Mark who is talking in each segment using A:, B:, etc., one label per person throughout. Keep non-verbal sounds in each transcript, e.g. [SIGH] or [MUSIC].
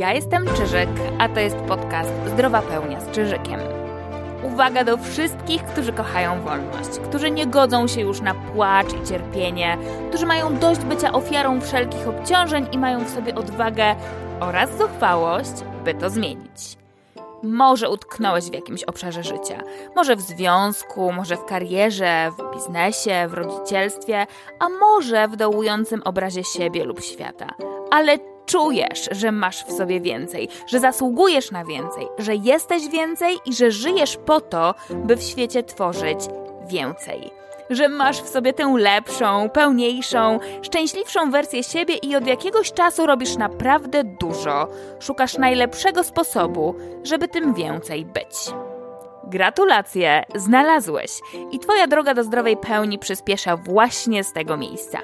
A: Ja jestem Czyżyk, a to jest podcast Zdrowa Pełnia z Czyżykiem. Uwaga do wszystkich, którzy kochają wolność, którzy nie godzą się już na płacz i cierpienie, którzy mają dość bycia ofiarą wszelkich obciążeń i mają w sobie odwagę oraz zuchwałość, by to zmienić. Może utknąłeś w jakimś obszarze życia, może w związku, może w karierze, w biznesie, w rodzicielstwie, a może w dołującym obrazie siebie lub świata. Ale czujesz, że masz w sobie więcej, że zasługujesz na więcej, że jesteś więcej i że żyjesz po to, by w świecie tworzyć więcej. Że masz w sobie tę lepszą, pełniejszą, szczęśliwszą wersję siebie i od jakiegoś czasu robisz naprawdę dużo. Szukasz najlepszego sposobu, żeby tym więcej być. Gratulacje, znalazłeś i Twoja droga do zdrowej pełni przyspiesza właśnie z tego miejsca.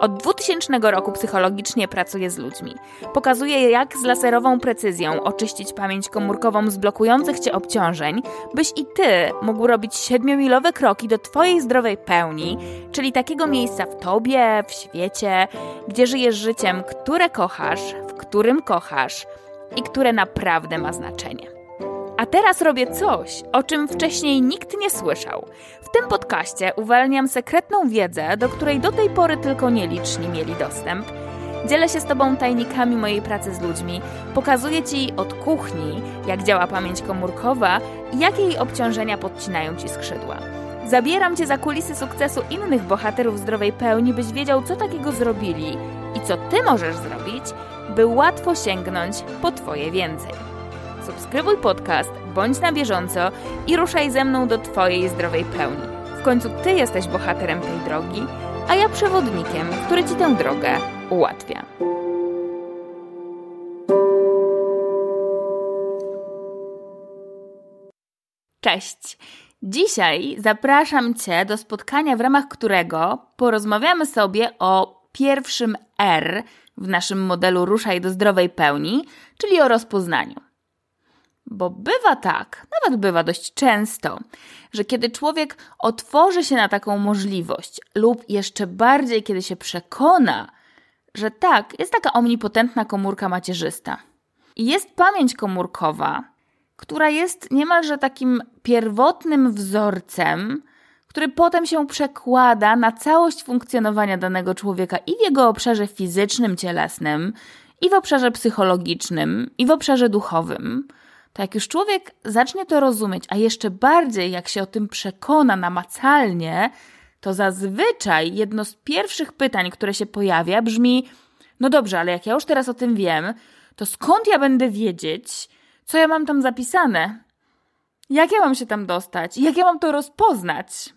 A: Od 2000 roku psychologicznie pracuję z ludźmi. Pokazuję, jak z laserową precyzją oczyścić pamięć komórkową z blokujących cię obciążeń, byś i ty mógł robić siedmiomilowe kroki do twojej zdrowej pełni, czyli takiego miejsca w tobie, w świecie, gdzie żyjesz życiem, które kochasz, w którym kochasz i które naprawdę ma znaczenie. A teraz robię coś, o czym wcześniej nikt nie słyszał. W tym podcaście uwalniam sekretną wiedzę, do której do tej pory tylko nieliczni mieli dostęp. Dzielę się z Tobą tajnikami mojej pracy z ludźmi, pokazuję Ci od kuchni, jak działa pamięć komórkowa i jakie jej obciążenia podcinają Ci skrzydła. Zabieram Cię za kulisy sukcesu innych bohaterów zdrowej pełni, byś wiedział, co takiego zrobili i co Ty możesz zrobić, by łatwo sięgnąć po Twoje więcej subskrybuj podcast, bądź na bieżąco i ruszaj ze mną do Twojej zdrowej pełni. W końcu Ty jesteś bohaterem tej drogi, a ja przewodnikiem, który Ci tę drogę ułatwia. Cześć! Dzisiaj zapraszam Cię do spotkania, w ramach którego porozmawiamy sobie o pierwszym R w naszym modelu Ruszaj do zdrowej pełni, czyli o rozpoznaniu. Bo bywa tak, nawet bywa dość często, że kiedy człowiek otworzy się na taką możliwość, lub jeszcze bardziej, kiedy się przekona, że tak, jest taka omnipotentna komórka macierzysta. I jest pamięć komórkowa, która jest niemalże takim pierwotnym wzorcem, który potem się przekłada na całość funkcjonowania danego człowieka i w jego obszarze fizycznym, cielesnym, i w obszarze psychologicznym, i w obszarze duchowym to jak już człowiek zacznie to rozumieć, a jeszcze bardziej jak się o tym przekona namacalnie, to zazwyczaj jedno z pierwszych pytań, które się pojawia, brzmi: No dobrze, ale jak ja już teraz o tym wiem, to skąd ja będę wiedzieć, co ja mam tam zapisane? Jak ja mam się tam dostać? Jak ja mam to rozpoznać?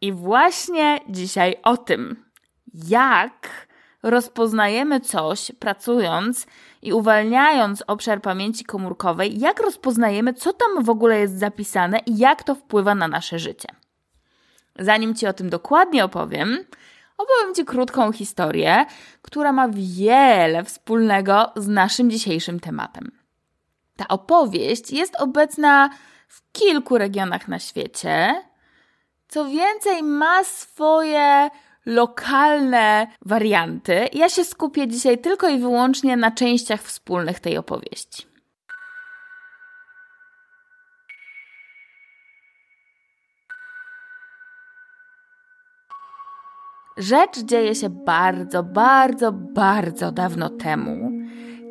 A: I właśnie dzisiaj o tym. Jak rozpoznajemy coś pracując i uwalniając obszar pamięci komórkowej, jak rozpoznajemy, co tam w ogóle jest zapisane i jak to wpływa na nasze życie. Zanim Ci o tym dokładnie opowiem, opowiem Ci krótką historię, która ma wiele wspólnego z naszym dzisiejszym tematem. Ta opowieść jest obecna w kilku regionach na świecie. Co więcej, ma swoje lokalne warianty. Ja się skupię dzisiaj tylko i wyłącznie na częściach wspólnych tej opowieści. Rzecz dzieje się bardzo, bardzo, bardzo dawno temu,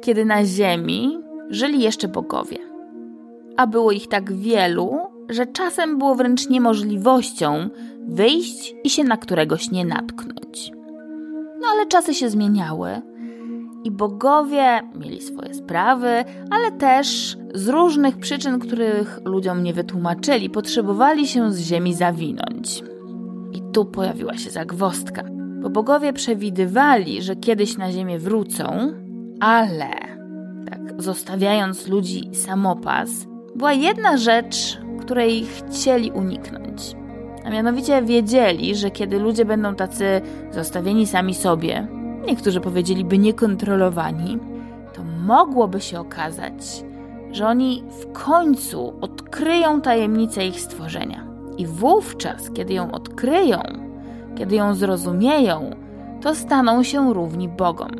A: kiedy na Ziemi żyli jeszcze bogowie. A było ich tak wielu, że czasem było wręcz niemożliwością wyjść i się na któregoś nie natknąć. No ale czasy się zmieniały i bogowie mieli swoje sprawy, ale też z różnych przyczyn, których ludziom nie wytłumaczyli, potrzebowali się z ziemi zawinąć. I tu pojawiła się zagwostka, bo bogowie przewidywali, że kiedyś na ziemię wrócą, ale tak zostawiając ludzi samopas, była jedna rzecz, której chcieli uniknąć. A mianowicie wiedzieli, że kiedy ludzie będą tacy zostawieni sami sobie, niektórzy powiedzieliby niekontrolowani, to mogłoby się okazać, że oni w końcu odkryją tajemnicę ich stworzenia. I wówczas, kiedy ją odkryją, kiedy ją zrozumieją, to staną się równi Bogom.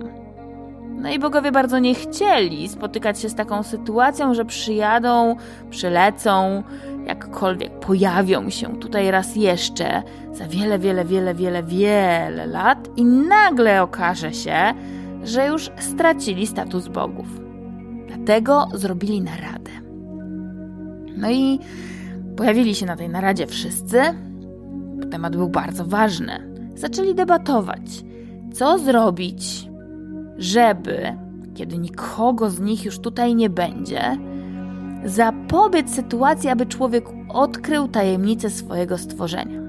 A: No i bogowie bardzo nie chcieli spotykać się z taką sytuacją, że przyjadą, przylecą, jakkolwiek pojawią się tutaj raz jeszcze za wiele, wiele, wiele, wiele, wiele lat i nagle okaże się, że już stracili status bogów. Dlatego zrobili naradę. No i pojawili się na tej naradzie wszyscy. Temat był bardzo ważny. Zaczęli debatować, co zrobić, żeby, kiedy nikogo z nich już tutaj nie będzie, zapobiec sytuacji, aby człowiek odkrył tajemnicę swojego stworzenia.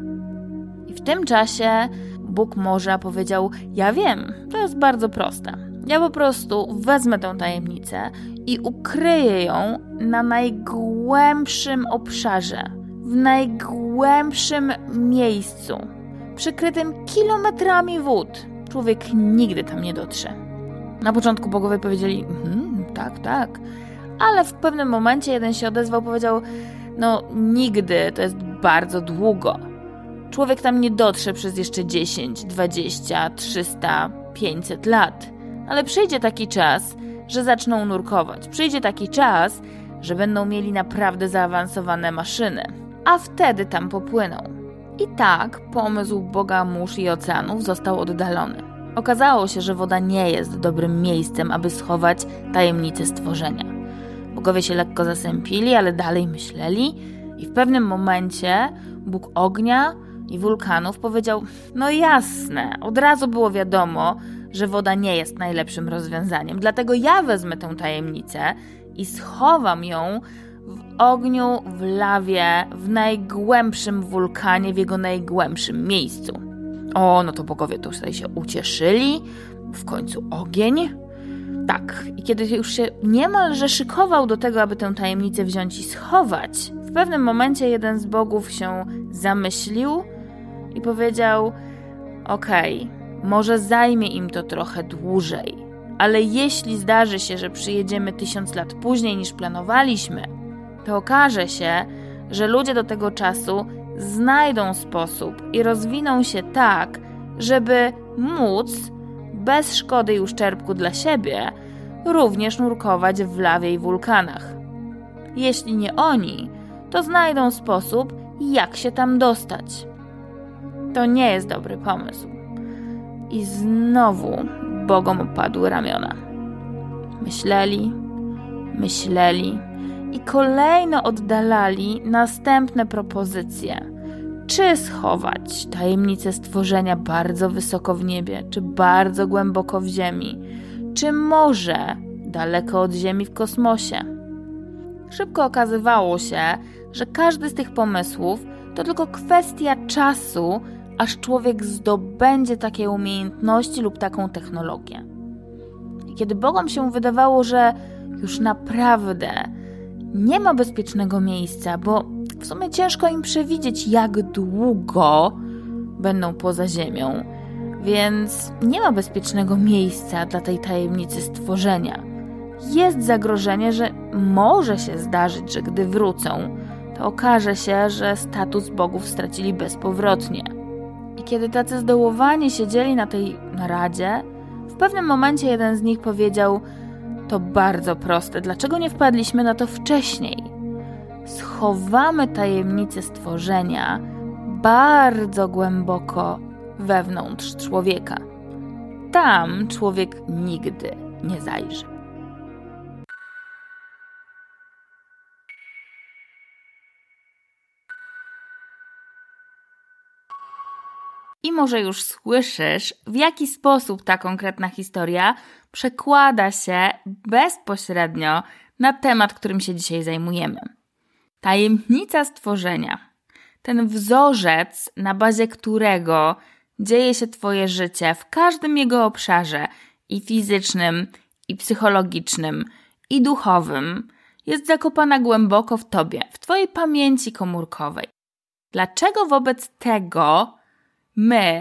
A: I w tym czasie Bóg Morza powiedział: Ja wiem, to jest bardzo proste. Ja po prostu wezmę tę tajemnicę i ukryję ją na najgłębszym obszarze, w najgłębszym miejscu, przykrytym kilometrami wód. Człowiek nigdy tam nie dotrze. Na początku bogowie powiedzieli: mhm, Tak, tak. Ale w pewnym momencie jeden się odezwał, powiedział: No, nigdy, to jest bardzo długo. Człowiek tam nie dotrze przez jeszcze 10, 20, 300, 500 lat. Ale przyjdzie taki czas, że zaczną nurkować. Przyjdzie taki czas, że będą mieli naprawdę zaawansowane maszyny. A wtedy tam popłyną. I tak pomysł Boga mórz i oceanów został oddalony. Okazało się, że woda nie jest dobrym miejscem, aby schować tajemnicę stworzenia. Bogowie się lekko zasępili, ale dalej myśleli, i w pewnym momencie Bóg ognia i wulkanów powiedział: No jasne, od razu było wiadomo, że woda nie jest najlepszym rozwiązaniem, dlatego ja wezmę tę tajemnicę i schowam ją w ogniu, w lawie, w najgłębszym wulkanie, w jego najgłębszym miejscu. O, no to bogowie tutaj się ucieszyli, w końcu ogień. Tak, i kiedy już się niemalże szykował do tego, aby tę tajemnicę wziąć i schować, w pewnym momencie jeden z bogów się zamyślił i powiedział: Okej, okay, może zajmie im to trochę dłużej, ale jeśli zdarzy się, że przyjedziemy tysiąc lat później niż planowaliśmy, to okaże się, że ludzie do tego czasu znajdą sposób i rozwiną się tak, żeby móc, bez szkody i uszczerbku dla siebie, również nurkować w lawie i wulkanach. Jeśli nie oni, to znajdą sposób, jak się tam dostać. To nie jest dobry pomysł. I znowu bogom opadły ramiona. Myśleli, myśleli i kolejno oddalali następne propozycje. Czy schować tajemnicę stworzenia bardzo wysoko w niebie, czy bardzo głęboko w ziemi, czy może daleko od Ziemi w kosmosie? Szybko okazywało się, że każdy z tych pomysłów to tylko kwestia czasu, aż człowiek zdobędzie takie umiejętności lub taką technologię. I kiedy Bogom się wydawało, że już naprawdę nie ma bezpiecznego miejsca, bo w sumie ciężko im przewidzieć, jak długo będą poza Ziemią, więc nie ma bezpiecznego miejsca dla tej tajemnicy stworzenia. Jest zagrożenie, że może się zdarzyć, że gdy wrócą, to okaże się, że status bogów stracili bezpowrotnie. I kiedy tacy zdołowani siedzieli na tej naradzie, w pewnym momencie jeden z nich powiedział: To bardzo proste, dlaczego nie wpadliśmy na to wcześniej? Schowamy tajemnicę stworzenia bardzo głęboko wewnątrz człowieka. Tam człowiek nigdy nie zajrzy. I może już słyszysz, w jaki sposób ta konkretna historia przekłada się bezpośrednio na temat, którym się dzisiaj zajmujemy. Tajemnica stworzenia. Ten wzorzec, na bazie którego dzieje się Twoje życie w każdym jego obszarze i fizycznym, i psychologicznym, i duchowym, jest zakopana głęboko w Tobie, w Twojej pamięci komórkowej. Dlaczego wobec tego my,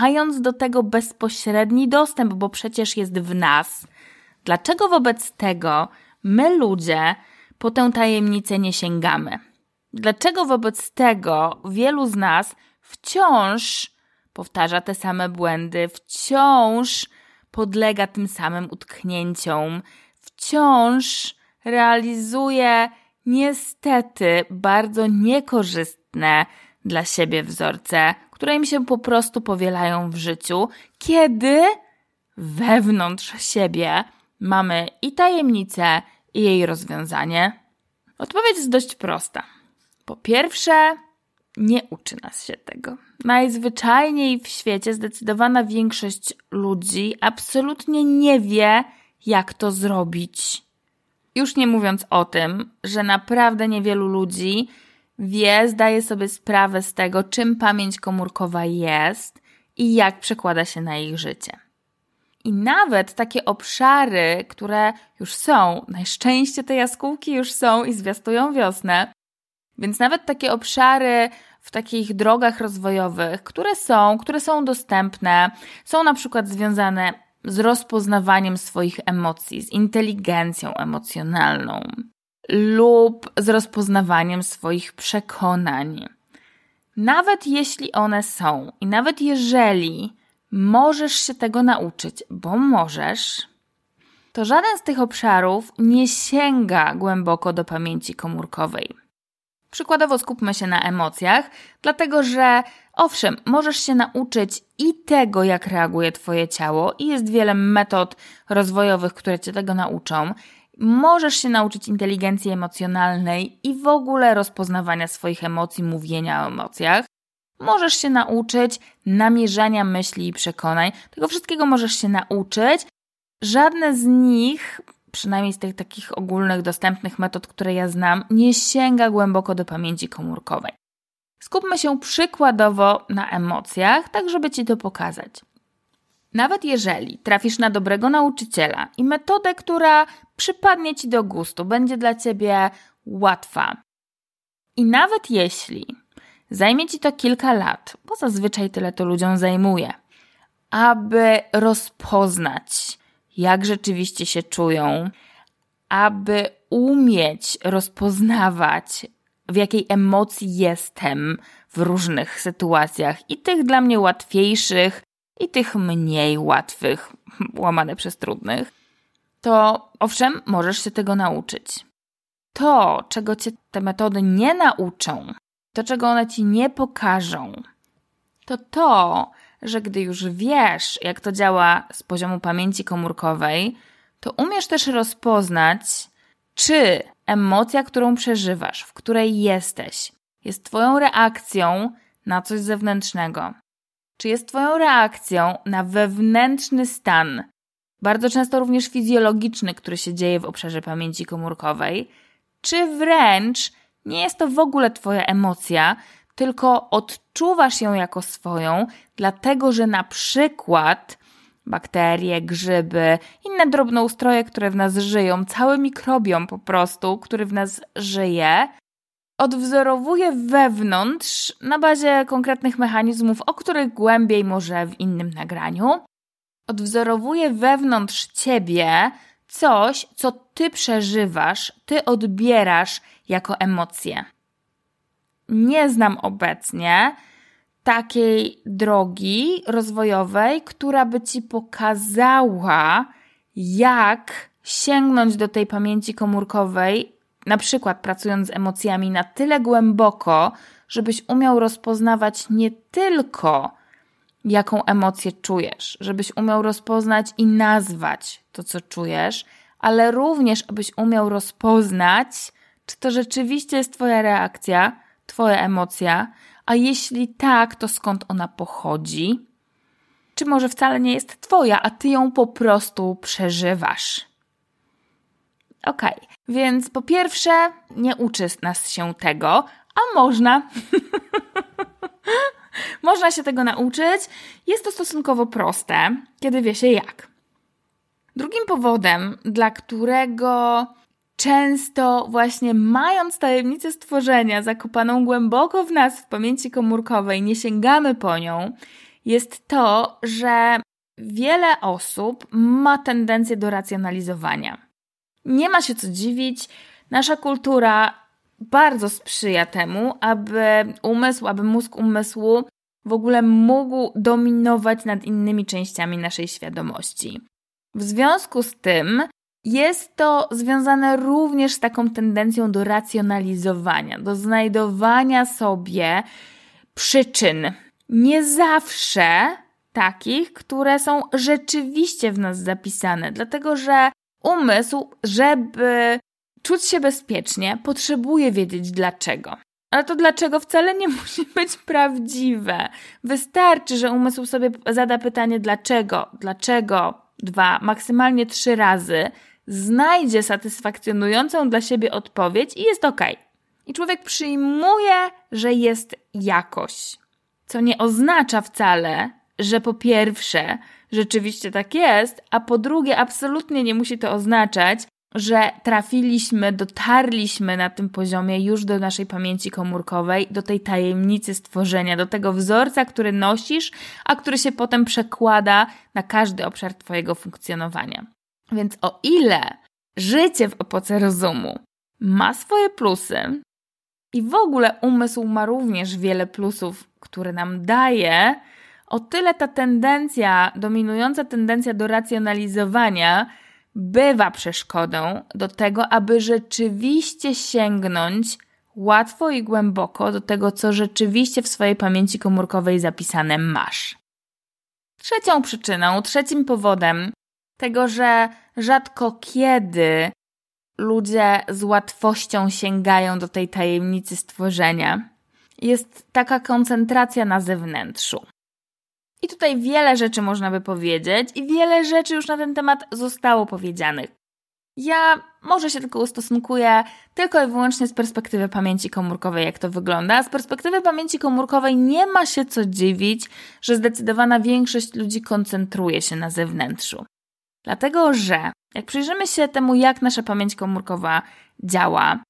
A: mając do tego bezpośredni dostęp, bo przecież jest w nas, dlaczego wobec tego my, ludzie, po tę tajemnicę nie sięgamy? Dlaczego wobec tego wielu z nas wciąż powtarza te same błędy, wciąż podlega tym samym utknięciom, wciąż realizuje niestety bardzo niekorzystne dla siebie wzorce, które im się po prostu powielają w życiu, kiedy wewnątrz siebie mamy i tajemnicę, i jej rozwiązanie? Odpowiedź jest dość prosta. Po pierwsze, nie uczy nas się tego. Najzwyczajniej w świecie zdecydowana większość ludzi absolutnie nie wie, jak to zrobić. Już nie mówiąc o tym, że naprawdę niewielu ludzi wie, zdaje sobie sprawę z tego, czym pamięć komórkowa jest i jak przekłada się na ich życie. I nawet takie obszary, które już są, na szczęście te jaskółki już są i zwiastują wiosnę, więc nawet takie obszary w takich drogach rozwojowych, które są, które są dostępne, są na przykład związane z rozpoznawaniem swoich emocji, z inteligencją emocjonalną lub z rozpoznawaniem swoich przekonań. Nawet jeśli one są i nawet jeżeli możesz się tego nauczyć, bo możesz, to żaden z tych obszarów nie sięga głęboko do pamięci komórkowej. Przykładowo skupmy się na emocjach, dlatego że owszem, możesz się nauczyć i tego, jak reaguje Twoje ciało, i jest wiele metod rozwojowych, które Cię tego nauczą. Możesz się nauczyć inteligencji emocjonalnej i w ogóle rozpoznawania swoich emocji, mówienia o emocjach. Możesz się nauczyć namierzania myśli i przekonań. Tego wszystkiego możesz się nauczyć. Żadne z nich, przynajmniej z tych takich ogólnych, dostępnych metod, które ja znam, nie sięga głęboko do pamięci komórkowej. Skupmy się przykładowo na emocjach, tak żeby Ci to pokazać. Nawet jeżeli trafisz na dobrego nauczyciela i metodę, która przypadnie Ci do gustu, będzie dla Ciebie łatwa. I nawet jeśli Zajmie ci to kilka lat, bo zazwyczaj tyle to ludziom zajmuje, aby rozpoznać, jak rzeczywiście się czują, aby umieć rozpoznawać, w jakiej emocji jestem w różnych sytuacjach i tych dla mnie łatwiejszych, i tych mniej łatwych, [LAUGHS] łamane przez trudnych, to owszem, możesz się tego nauczyć. To, czego cię te metody nie nauczą, to czego one ci nie pokażą, to to, że gdy już wiesz, jak to działa z poziomu pamięci komórkowej, to umiesz też rozpoznać, czy emocja, którą przeżywasz, w której jesteś, jest Twoją reakcją na coś zewnętrznego. Czy jest Twoją reakcją na wewnętrzny stan, bardzo często również fizjologiczny, który się dzieje w obszarze pamięci komórkowej, czy wręcz nie jest to w ogóle Twoja emocja, tylko odczuwasz ją jako swoją, dlatego że na przykład bakterie, grzyby, inne drobnoustroje, które w nas żyją, cały mikrobiom po prostu, który w nas żyje, odwzorowuje wewnątrz na bazie konkretnych mechanizmów, o których głębiej może w innym nagraniu. Odwzorowuje wewnątrz ciebie coś, co ty przeżywasz, ty odbierasz jako emocje. Nie znam obecnie takiej drogi rozwojowej, która by ci pokazała, jak sięgnąć do tej pamięci komórkowej, na przykład pracując z emocjami na tyle głęboko, żebyś umiał rozpoznawać nie tylko jaką emocję czujesz, żebyś umiał rozpoznać i nazwać to, co czujesz, ale również, abyś umiał rozpoznać, czy to rzeczywiście jest Twoja reakcja, Twoja emocja, a jeśli tak, to skąd ona pochodzi? Czy może wcale nie jest Twoja, a Ty ją po prostu przeżywasz? Okay. więc po pierwsze, nie uczy nas się tego, a można. [LAUGHS] można się tego nauczyć. Jest to stosunkowo proste, kiedy wie się jak. Drugim powodem, dla którego często właśnie mając tajemnicę stworzenia zakopaną głęboko w nas w pamięci komórkowej, nie sięgamy po nią, jest to, że wiele osób ma tendencję do racjonalizowania. Nie ma się co dziwić, nasza kultura bardzo sprzyja temu, aby umysł, aby mózg umysłu w ogóle mógł dominować nad innymi częściami naszej świadomości. W związku z tym jest to związane również z taką tendencją do racjonalizowania, do znajdowania sobie przyczyn. Nie zawsze takich, które są rzeczywiście w nas zapisane, dlatego że umysł, żeby czuć się bezpiecznie, potrzebuje wiedzieć dlaczego. Ale to dlaczego wcale nie [LAUGHS] musi być prawdziwe. Wystarczy, że umysł sobie zada pytanie dlaczego, dlaczego dwa, maksymalnie trzy razy, znajdzie satysfakcjonującą dla siebie odpowiedź i jest ok. I człowiek przyjmuje, że jest jakoś. Co nie oznacza wcale, że po pierwsze rzeczywiście tak jest, a po drugie absolutnie nie musi to oznaczać, że trafiliśmy, dotarliśmy na tym poziomie już do naszej pamięci komórkowej, do tej tajemnicy stworzenia, do tego wzorca, który nosisz, a który się potem przekłada na każdy obszar Twojego funkcjonowania. Więc o ile życie w epoce rozumu ma swoje plusy i w ogóle umysł ma również wiele plusów, które nam daje, o tyle ta tendencja, dominująca tendencja do racjonalizowania, bywa przeszkodą do tego, aby rzeczywiście sięgnąć łatwo i głęboko do tego, co rzeczywiście w swojej pamięci komórkowej zapisane masz. Trzecią przyczyną, trzecim powodem tego, że rzadko kiedy ludzie z łatwością sięgają do tej tajemnicy stworzenia, jest taka koncentracja na zewnętrzu. I tutaj wiele rzeczy można by powiedzieć, i wiele rzeczy już na ten temat zostało powiedzianych. Ja może się tylko ustosunkuję tylko i wyłącznie z perspektywy pamięci komórkowej, jak to wygląda. Z perspektywy pamięci komórkowej nie ma się co dziwić, że zdecydowana większość ludzi koncentruje się na zewnętrzu. Dlatego, że jak przyjrzymy się temu, jak nasza pamięć komórkowa działa,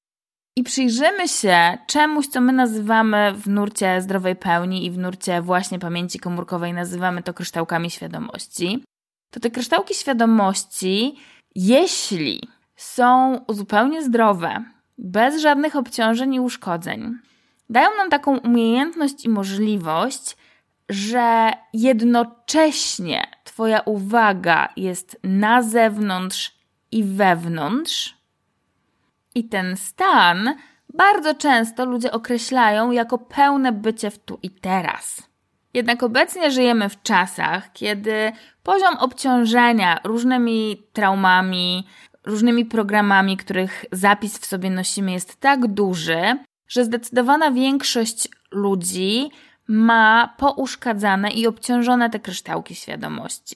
A: i przyjrzymy się czemuś, co my nazywamy w nurcie zdrowej pełni i w nurcie właśnie pamięci komórkowej, nazywamy to kryształkami świadomości, to te kryształki świadomości, jeśli są zupełnie zdrowe, bez żadnych obciążeń i uszkodzeń, dają nam taką umiejętność i możliwość, że jednocześnie Twoja uwaga jest na zewnątrz i wewnątrz, i ten stan bardzo często ludzie określają jako pełne bycie w tu i teraz. Jednak obecnie żyjemy w czasach, kiedy poziom obciążenia różnymi traumami, różnymi programami, których zapis w sobie nosimy, jest tak duży, że zdecydowana większość ludzi ma pouszkadzane i obciążone te kryształki świadomości.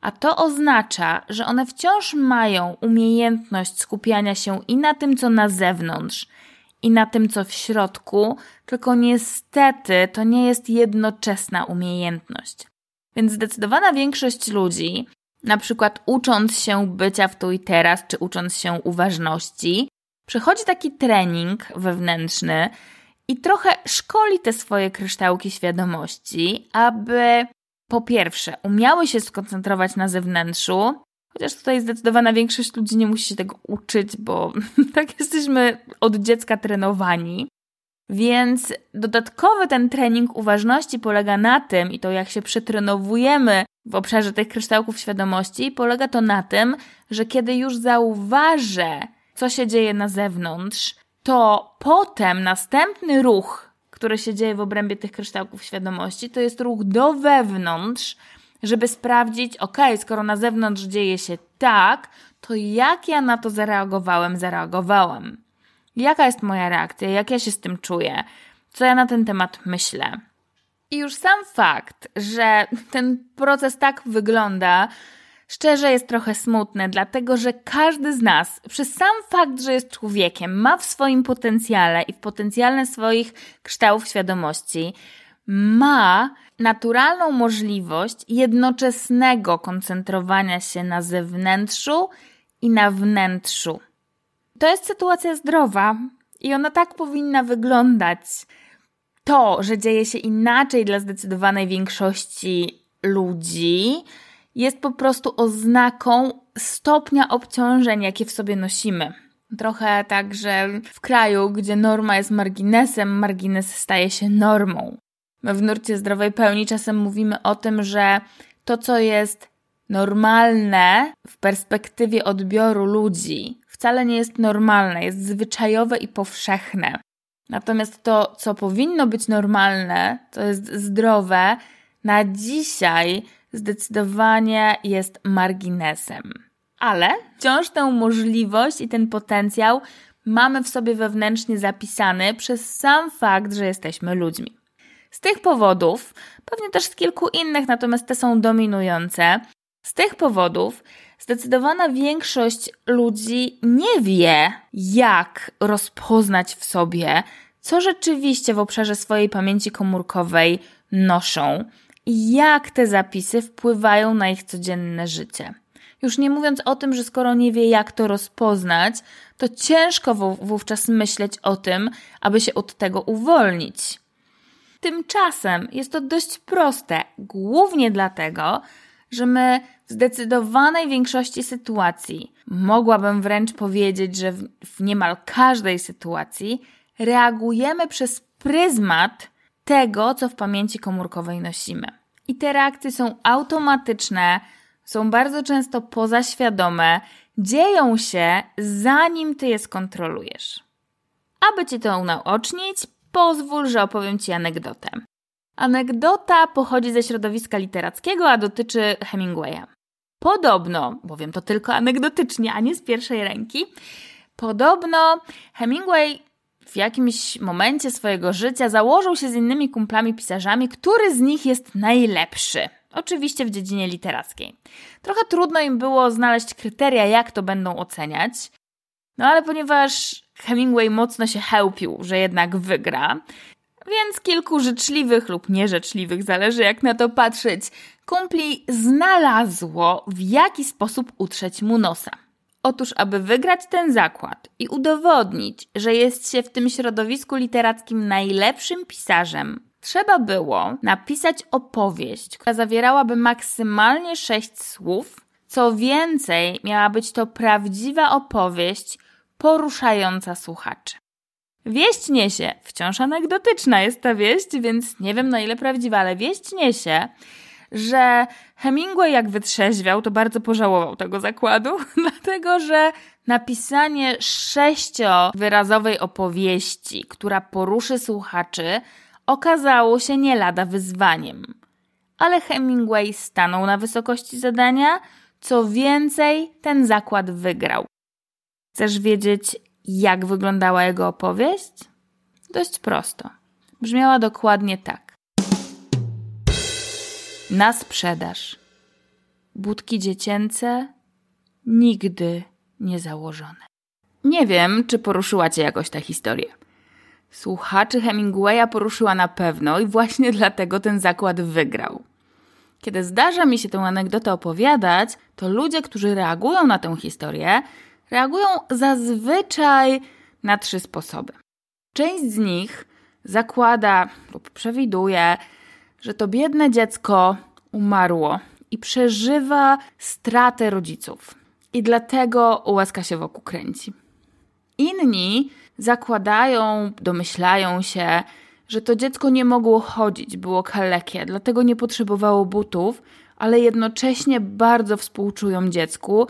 A: A to oznacza, że one wciąż mają umiejętność skupiania się i na tym, co na zewnątrz, i na tym, co w środku, tylko niestety to nie jest jednoczesna umiejętność. Więc zdecydowana większość ludzi, na przykład ucząc się bycia w tu i teraz, czy ucząc się uważności, przechodzi taki trening wewnętrzny i trochę szkoli te swoje kryształki świadomości, aby po pierwsze, umiały się skoncentrować na zewnętrzu, chociaż tutaj zdecydowana większość ludzi nie musi się tego uczyć, bo [LAUGHS] tak jesteśmy od dziecka trenowani. Więc dodatkowy ten trening uważności polega na tym, i to jak się przetrenowujemy w obszarze tych kryształków świadomości, polega to na tym, że kiedy już zauważę, co się dzieje na zewnątrz, to potem następny ruch, które się dzieje w obrębie tych kryształków świadomości, to jest ruch do wewnątrz, żeby sprawdzić, ok, skoro na zewnątrz dzieje się tak, to jak ja na to zareagowałem, zareagowałam. Jaka jest moja reakcja, jak ja się z tym czuję, co ja na ten temat myślę. I już sam fakt, że ten proces tak wygląda, szczerze jest trochę smutne, dlatego że każdy z nas, przez sam fakt, że jest człowiekiem, ma w swoim potencjale i w potencjale swoich kształtów świadomości, ma naturalną możliwość jednoczesnego koncentrowania się na zewnętrzu i na wnętrzu. To jest sytuacja zdrowa i ona tak powinna wyglądać. To, że dzieje się inaczej dla zdecydowanej większości ludzi, jest po prostu oznaką stopnia obciążeń, jakie w sobie nosimy. Trochę tak, że w kraju, gdzie norma jest marginesem, margines staje się normą. My w nurcie zdrowej pełni czasem mówimy o tym, że to, co jest normalne w perspektywie odbioru ludzi, wcale nie jest normalne, jest zwyczajowe i powszechne. Natomiast to, co powinno być normalne, to jest zdrowe, na dzisiaj zdecydowanie jest marginesem. Ale wciąż tę możliwość i ten potencjał mamy w sobie wewnętrznie zapisany przez sam fakt, że jesteśmy ludźmi. Z tych powodów, pewnie też z kilku innych, natomiast te są dominujące, z tych powodów zdecydowana większość ludzi nie wie, jak rozpoznać w sobie, co rzeczywiście w obszarze swojej pamięci komórkowej noszą jak te zapisy wpływają na ich codzienne życie. Już nie mówiąc o tym, że skoro nie wie, jak to rozpoznać, to ciężko wówczas myśleć o tym, aby się od tego uwolnić. Tymczasem jest to dość proste, głównie dlatego, że my w zdecydowanej większości sytuacji, mogłabym wręcz powiedzieć, że w, niemal każdej sytuacji, reagujemy przez pryzmat tego, co w pamięci komórkowej nosimy. I te reakcje są automatyczne, są bardzo często pozaświadome, dzieją się zanim ty je skontrolujesz. Aby ci to unaocznić, pozwól, że opowiem ci anegdotę. Anegdota pochodzi ze środowiska literackiego, a dotyczy Hemingwaya. Podobno, bowiem to tylko anegdotycznie, a nie z pierwszej ręki, podobno Hemingway w jakimś momencie swojego życia założył się z innymi kumplami pisarzami, który z nich jest najlepszy. Oczywiście w dziedzinie literackiej. Trochę trudno im było znaleźć kryteria, jak to będą oceniać. No ale ponieważ Hemingway mocno się chełpił, że jednak wygra, więc kilku życzliwych lub nieżyczliwych, zależy jak na to patrzeć, kumpli znalazło w jaki sposób utrzeć mu nosa. Otóż, aby wygrać ten zakład i udowodnić, że jest się w tym środowisku literackim najlepszym pisarzem, trzeba było napisać opowieść, która zawierałaby maksymalnie sześć słów. Co więcej, miała być to prawdziwa opowieść poruszająca słuchaczy. Wieść niesie, wciąż anegdotyczna jest ta wieść, więc nie wiem na ile prawdziwa, ale wieść niesie, że Hemingway jak wytrzeźwiał, to bardzo pożałował tego zakładu, [LAUGHS] dlatego że napisanie sześciowyrazowej opowieści, która poruszy słuchaczy, okazało się nie lada wyzwaniem. Ale Hemingway stanął na wysokości zadania, co więcej, ten zakład wygrał. Chcesz wiedzieć, jak wyglądała jego opowieść? Dość prosto. Brzmiała dokładnie tak. Na sprzedaż. Budki dziecięce nigdy nie założone. Nie wiem, czy poruszyła Cię jakoś ta historia. Słuchaczy Hemingwaya poruszyła na pewno i właśnie dlatego ten zakład wygrał. Kiedy zdarza mi się tę anegdotę opowiadać, to ludzie, którzy reagują na tę historię, reagują zazwyczaj na trzy sposoby. Część z nich zakłada lub przewiduje, że to biedne dziecko umarło i przeżywa stratę rodziców. I dlatego łaska się wokół kręci. Inni zakładają, domyślają się, że to dziecko nie mogło chodzić, było kalekie, dlatego nie potrzebowało butów, ale jednocześnie bardzo współczują dziecku,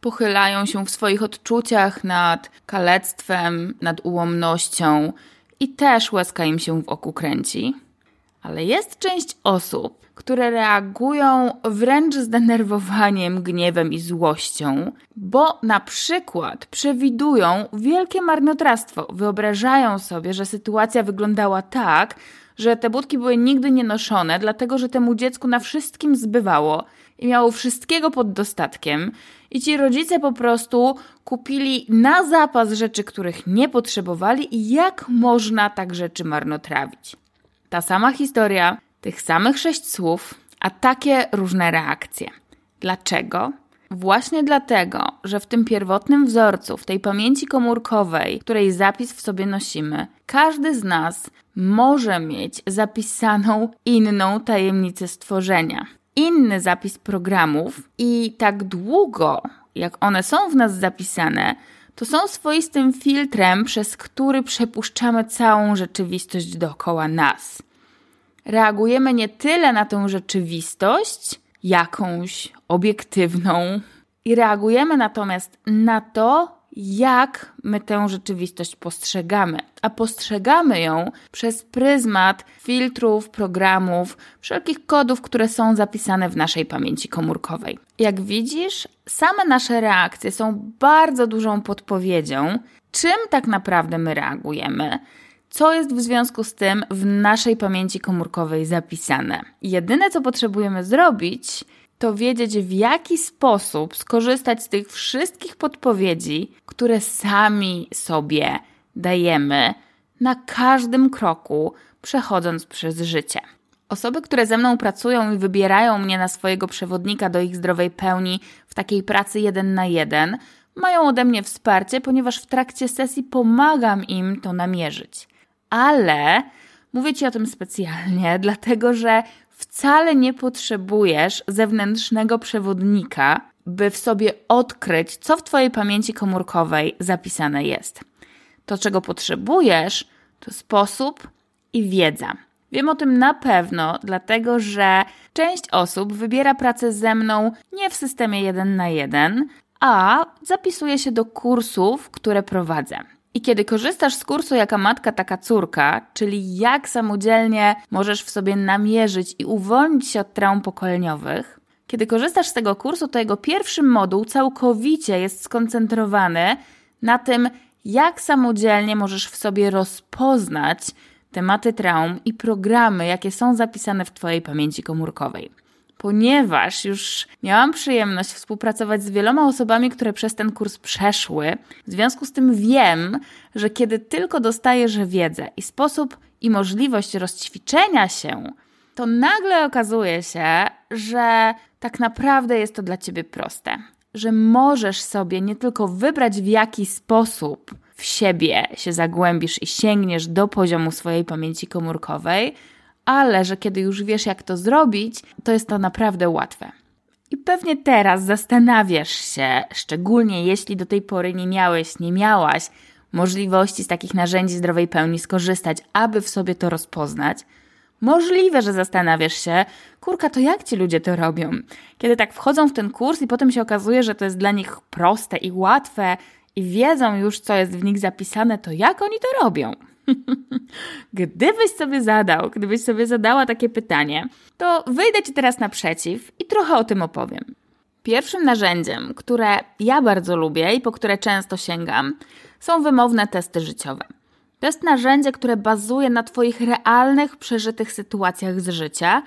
A: pochylają się w swoich odczuciach nad kalectwem, nad ułomnością i też łezka im się w oku kręci. Ale jest część osób, które reagują wręcz zdenerwowaniem, gniewem i złością, bo na przykład przewidują wielkie marnotrawstwo. Wyobrażają sobie, że sytuacja wyglądała tak, że te budki były nigdy nie noszone, dlatego że temu dziecku na wszystkim zbywało i miało wszystkiego pod dostatkiem, i ci rodzice po prostu kupili na zapas rzeczy, których nie potrzebowali, i jak można tak rzeczy marnotrawić. Ta sama historia, tych samych sześć słów, a takie różne reakcje. Dlaczego? Właśnie dlatego, że w tym pierwotnym wzorcu, w tej pamięci komórkowej, której zapis w sobie nosimy, każdy z nas może mieć zapisaną inną tajemnicę stworzenia inny zapis programów i tak długo, jak one są w nas zapisane, to są swoistym filtrem, przez który przepuszczamy całą rzeczywistość dookoła nas. reagujemy nie tyle na tę rzeczywistość, jakąś obiektywną, i reagujemy natomiast na to, jak my tę rzeczywistość postrzegamy. A postrzegamy ją przez pryzmat filtrów, programów, wszelkich kodów, które są zapisane w naszej pamięci komórkowej. Jak widzisz, same nasze reakcje są bardzo dużą podpowiedzią, czym tak naprawdę my reagujemy. Co jest w związku z tym w naszej pamięci komórkowej zapisane? Jedyne, co potrzebujemy zrobić, to wiedzieć, w jaki sposób skorzystać z tych wszystkich podpowiedzi, które sami sobie dajemy na każdym kroku, przechodząc przez życie. Osoby, które ze mną pracują i wybierają mnie na swojego przewodnika do ich zdrowej pełni w takiej pracy jeden na jeden, mają ode mnie wsparcie, ponieważ w trakcie sesji pomagam im to namierzyć. Ale mówię Ci o tym specjalnie, [LAUGHS] dlatego że wcale nie potrzebujesz zewnętrznego przewodnika, by w sobie odkryć, co w Twojej pamięci komórkowej zapisane jest. To, czego potrzebujesz, to sposób i wiedza. Wiem o tym na pewno, dlatego że część osób wybiera pracę ze mną nie w systemie 1 na 1, a zapisuje się do kursów, które prowadzę. I kiedy korzystasz z kursu Jaka Matka, Taka Córka, czyli jak samodzielnie możesz w sobie namierzyć i uwolnić się od traum pokoleniowych, kiedy korzystasz z tego kursu, to jego pierwszy moduł całkowicie jest skoncentrowany na tym, jak samodzielnie możesz w sobie rozpoznać tematy traum i programy, jakie są zapisane w Twojej pamięci komórkowej ponieważ już miałam przyjemność współpracować z wieloma osobami, które przez ten kurs przeszły. W związku z tym wiem, że kiedy tylko dostajesz wiedzę i sposób i możliwość rozćwiczenia się, to nagle okazuje się, że tak naprawdę jest to dla ciebie proste. Że możesz sobie nie tylko wybrać, w jaki sposób w siebie się zagłębisz i sięgniesz do poziomu swojej pamięci komórkowej, ale że kiedy już wiesz, jak to zrobić, to jest to naprawdę łatwe. I pewnie teraz zastanawiasz się, szczególnie jeśli do tej pory nie miałeś, nie miałaś możliwości z takich narzędzi zdrowej pełni skorzystać, aby w sobie to rozpoznać. Możliwe, że zastanawiasz się, kurka, to jak ci ludzie to robią? Kiedy tak wchodzą w ten kurs i potem się okazuje, że to jest dla nich proste i łatwe i wiedzą już, co jest w nich zapisane, to jak oni to robią? [LAUGHS] Gdybyś sobie zadał, gdybyś sobie zadała takie pytanie, to wyjdę Ci teraz naprzeciw i trochę o tym opowiem. Pierwszym narzędziem, które ja bardzo lubię i po które często sięgam, są wymowne testy życiowe. To jest narzędzie, które bazuje na Twoich realnych, przeżytych sytuacjach z życia,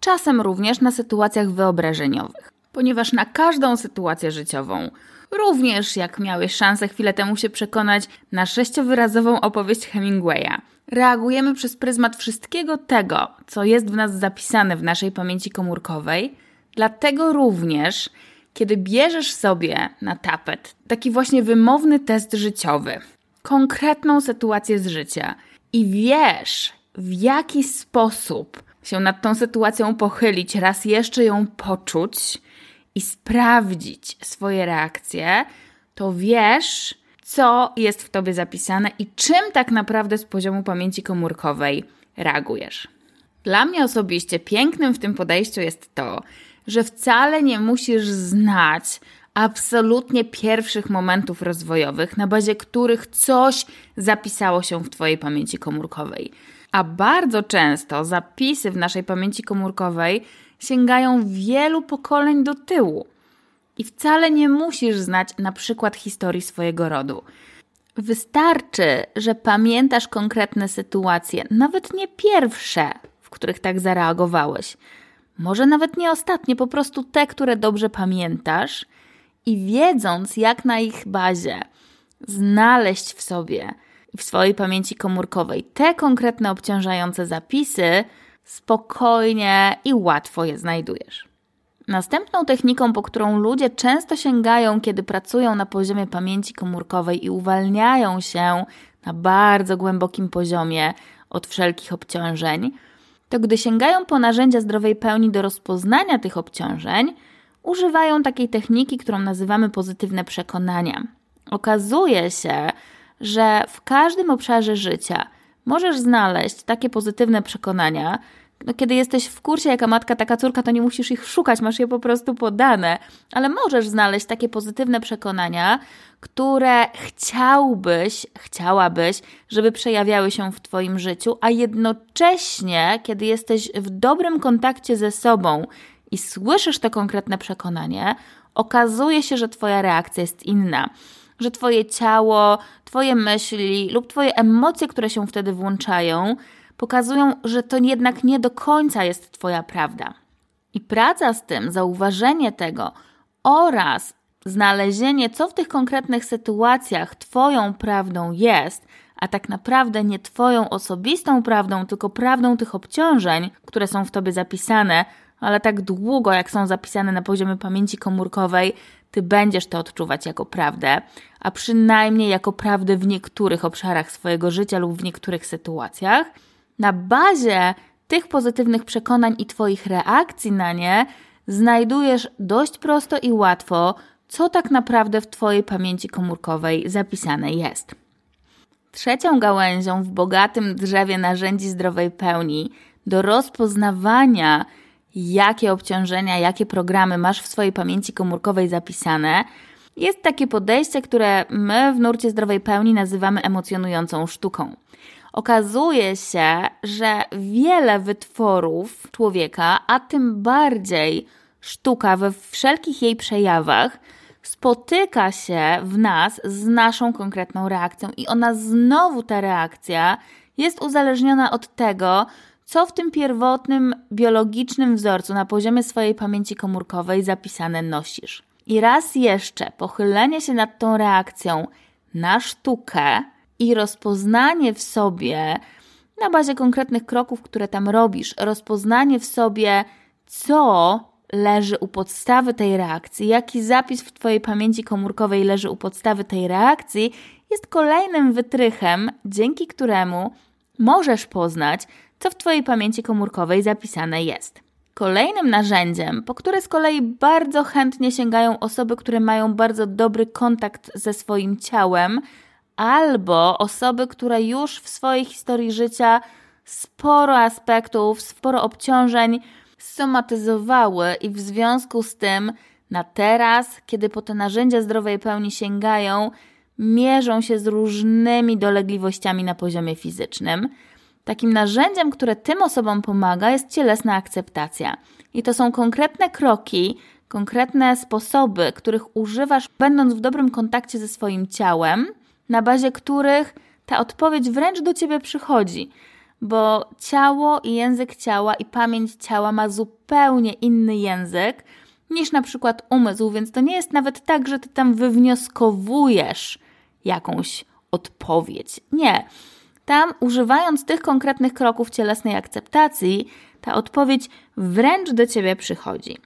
A: czasem również na sytuacjach wyobrażeniowych, ponieważ na każdą sytuację życiową Również jak miałeś szansę chwilę temu się przekonać na sześciowyrazową opowieść Hemingwaya. Reagujemy przez pryzmat wszystkiego tego, co jest w nas zapisane w naszej pamięci komórkowej, dlatego również, kiedy bierzesz sobie na tapet taki właśnie wymowny test życiowy, konkretną sytuację z życia i wiesz, w jaki sposób się nad tą sytuacją pochylić, raz jeszcze ją poczuć, i sprawdzić swoje reakcje, to wiesz, co jest w tobie zapisane i czym tak naprawdę z poziomu pamięci komórkowej reagujesz. Dla mnie osobiście pięknym w tym podejściu jest to, że wcale nie musisz znać absolutnie pierwszych momentów rozwojowych, na bazie których coś zapisało się w Twojej pamięci komórkowej. A bardzo często zapisy w naszej pamięci komórkowej sięgają wielu pokoleń do tyłu. I wcale nie musisz znać na przykład historii swojego rodu. Wystarczy, że pamiętasz konkretne sytuacje, nawet nie pierwsze, w których tak zareagowałeś. Może nawet nie ostatnie, po prostu te, które dobrze pamiętasz, i wiedząc, jak na ich bazie znaleźć w sobie w swojej pamięci komórkowej te konkretne obciążające zapisy, spokojnie i łatwo je znajdujesz. Następną techniką, po którą ludzie często sięgają, kiedy pracują na poziomie pamięci komórkowej i uwalniają się na bardzo głębokim poziomie od wszelkich obciążeń, to gdy sięgają po narzędzia zdrowej pełni do rozpoznania tych obciążeń, używają takiej techniki, którą nazywamy pozytywne przekonania. Okazuje się, że w każdym obszarze życia możesz znaleźć takie pozytywne przekonania, no, kiedy jesteś w kursie jaka matka, taka córka, to nie musisz ich szukać, masz je po prostu podane, ale możesz znaleźć takie pozytywne przekonania, które chciałbyś, chciałabyś, żeby przejawiały się w Twoim życiu, a jednocześnie, kiedy jesteś w dobrym kontakcie ze sobą i słyszysz to konkretne przekonanie, okazuje się, że Twoja reakcja jest inna. Że Twoje ciało, Twoje myśli lub Twoje emocje, które się wtedy włączają, pokazują, że to jednak nie do końca jest Twoja prawda. I praca z tym, zauważenie tego oraz znalezienie, co w tych konkretnych sytuacjach Twoją prawdą jest, a tak naprawdę nie Twoją osobistą prawdą, tylko prawdą tych obciążeń, które są w Tobie zapisane, ale tak długo, jak są zapisane na poziomie pamięci komórkowej, Ty będziesz to odczuwać jako prawdę, a przynajmniej jako prawdę w niektórych obszarach swojego życia lub w niektórych sytuacjach. Na bazie tych pozytywnych przekonań i Twoich reakcji na nie znajdujesz dość prosto i łatwo, co tak naprawdę w Twojej pamięci komórkowej zapisane jest. Trzecią gałęzią w bogatym drzewie narzędzi zdrowej pełni do rozpoznawania, jakie obciążenia, jakie programy masz w swojej pamięci komórkowej zapisane, jest takie podejście, które my w nurcie zdrowej pełni nazywamy emocjonującą sztuką. Okazuje się, że wiele wytworów człowieka, a tym bardziej sztuka we wszelkich jej przejawach, spotyka się w nas z naszą konkretną reakcją, i ona znowu, ta reakcja, jest uzależniona od tego, co w tym pierwotnym biologicznym wzorcu na poziomie swojej pamięci komórkowej zapisane nosisz. I raz jeszcze pochylenie się nad tą reakcją na sztukę i rozpoznanie w sobie, na bazie konkretnych kroków, które tam robisz, rozpoznanie w sobie, co leży u podstawy tej reakcji, jaki zapis w Twojej pamięci komórkowej leży u podstawy tej reakcji, jest kolejnym wytrychem, dzięki któremu możesz poznać, co w Twojej pamięci komórkowej zapisane jest. Kolejnym narzędziem, po które z kolei bardzo chętnie sięgają osoby, które mają bardzo dobry kontakt ze swoim ciałem, albo osoby, które już w swojej historii życia sporo aspektów, sporo obciążeń somatyzowały i w związku z tym na teraz, kiedy po te narzędzia zdrowej pełni sięgają, mierzą się z różnymi dolegliwościami na poziomie fizycznym. Takim narzędziem, które tym osobom pomaga, jest cielesna akceptacja. I to są konkretne kroki, konkretne sposoby, których używasz, będąc w dobrym kontakcie ze swoim ciałem, na bazie których ta odpowiedź wręcz do ciebie przychodzi, bo ciało i język ciała i pamięć ciała ma zupełnie inny język niż na przykład umysł, więc to nie jest nawet tak, że ty tam wywnioskowujesz jakąś odpowiedź. Nie. Tam, używając tych konkretnych kroków cielesnej akceptacji, ta odpowiedź wręcz do ciebie przychodzi.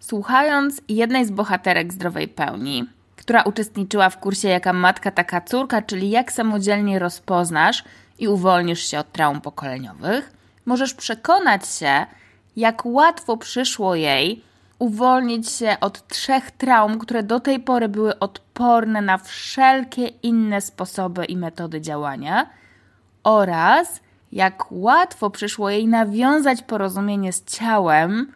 A: Słuchając jednej z bohaterek zdrowej pełni, która uczestniczyła w kursie Jaka matka, taka córka, czyli jak samodzielnie rozpoznasz i uwolnisz się od traum pokoleniowych, możesz przekonać się, jak łatwo przyszło jej uwolnić się od trzech traum, które do tej pory były odporne na wszelkie inne sposoby i metody działania, oraz jak łatwo przyszło jej nawiązać porozumienie z ciałem,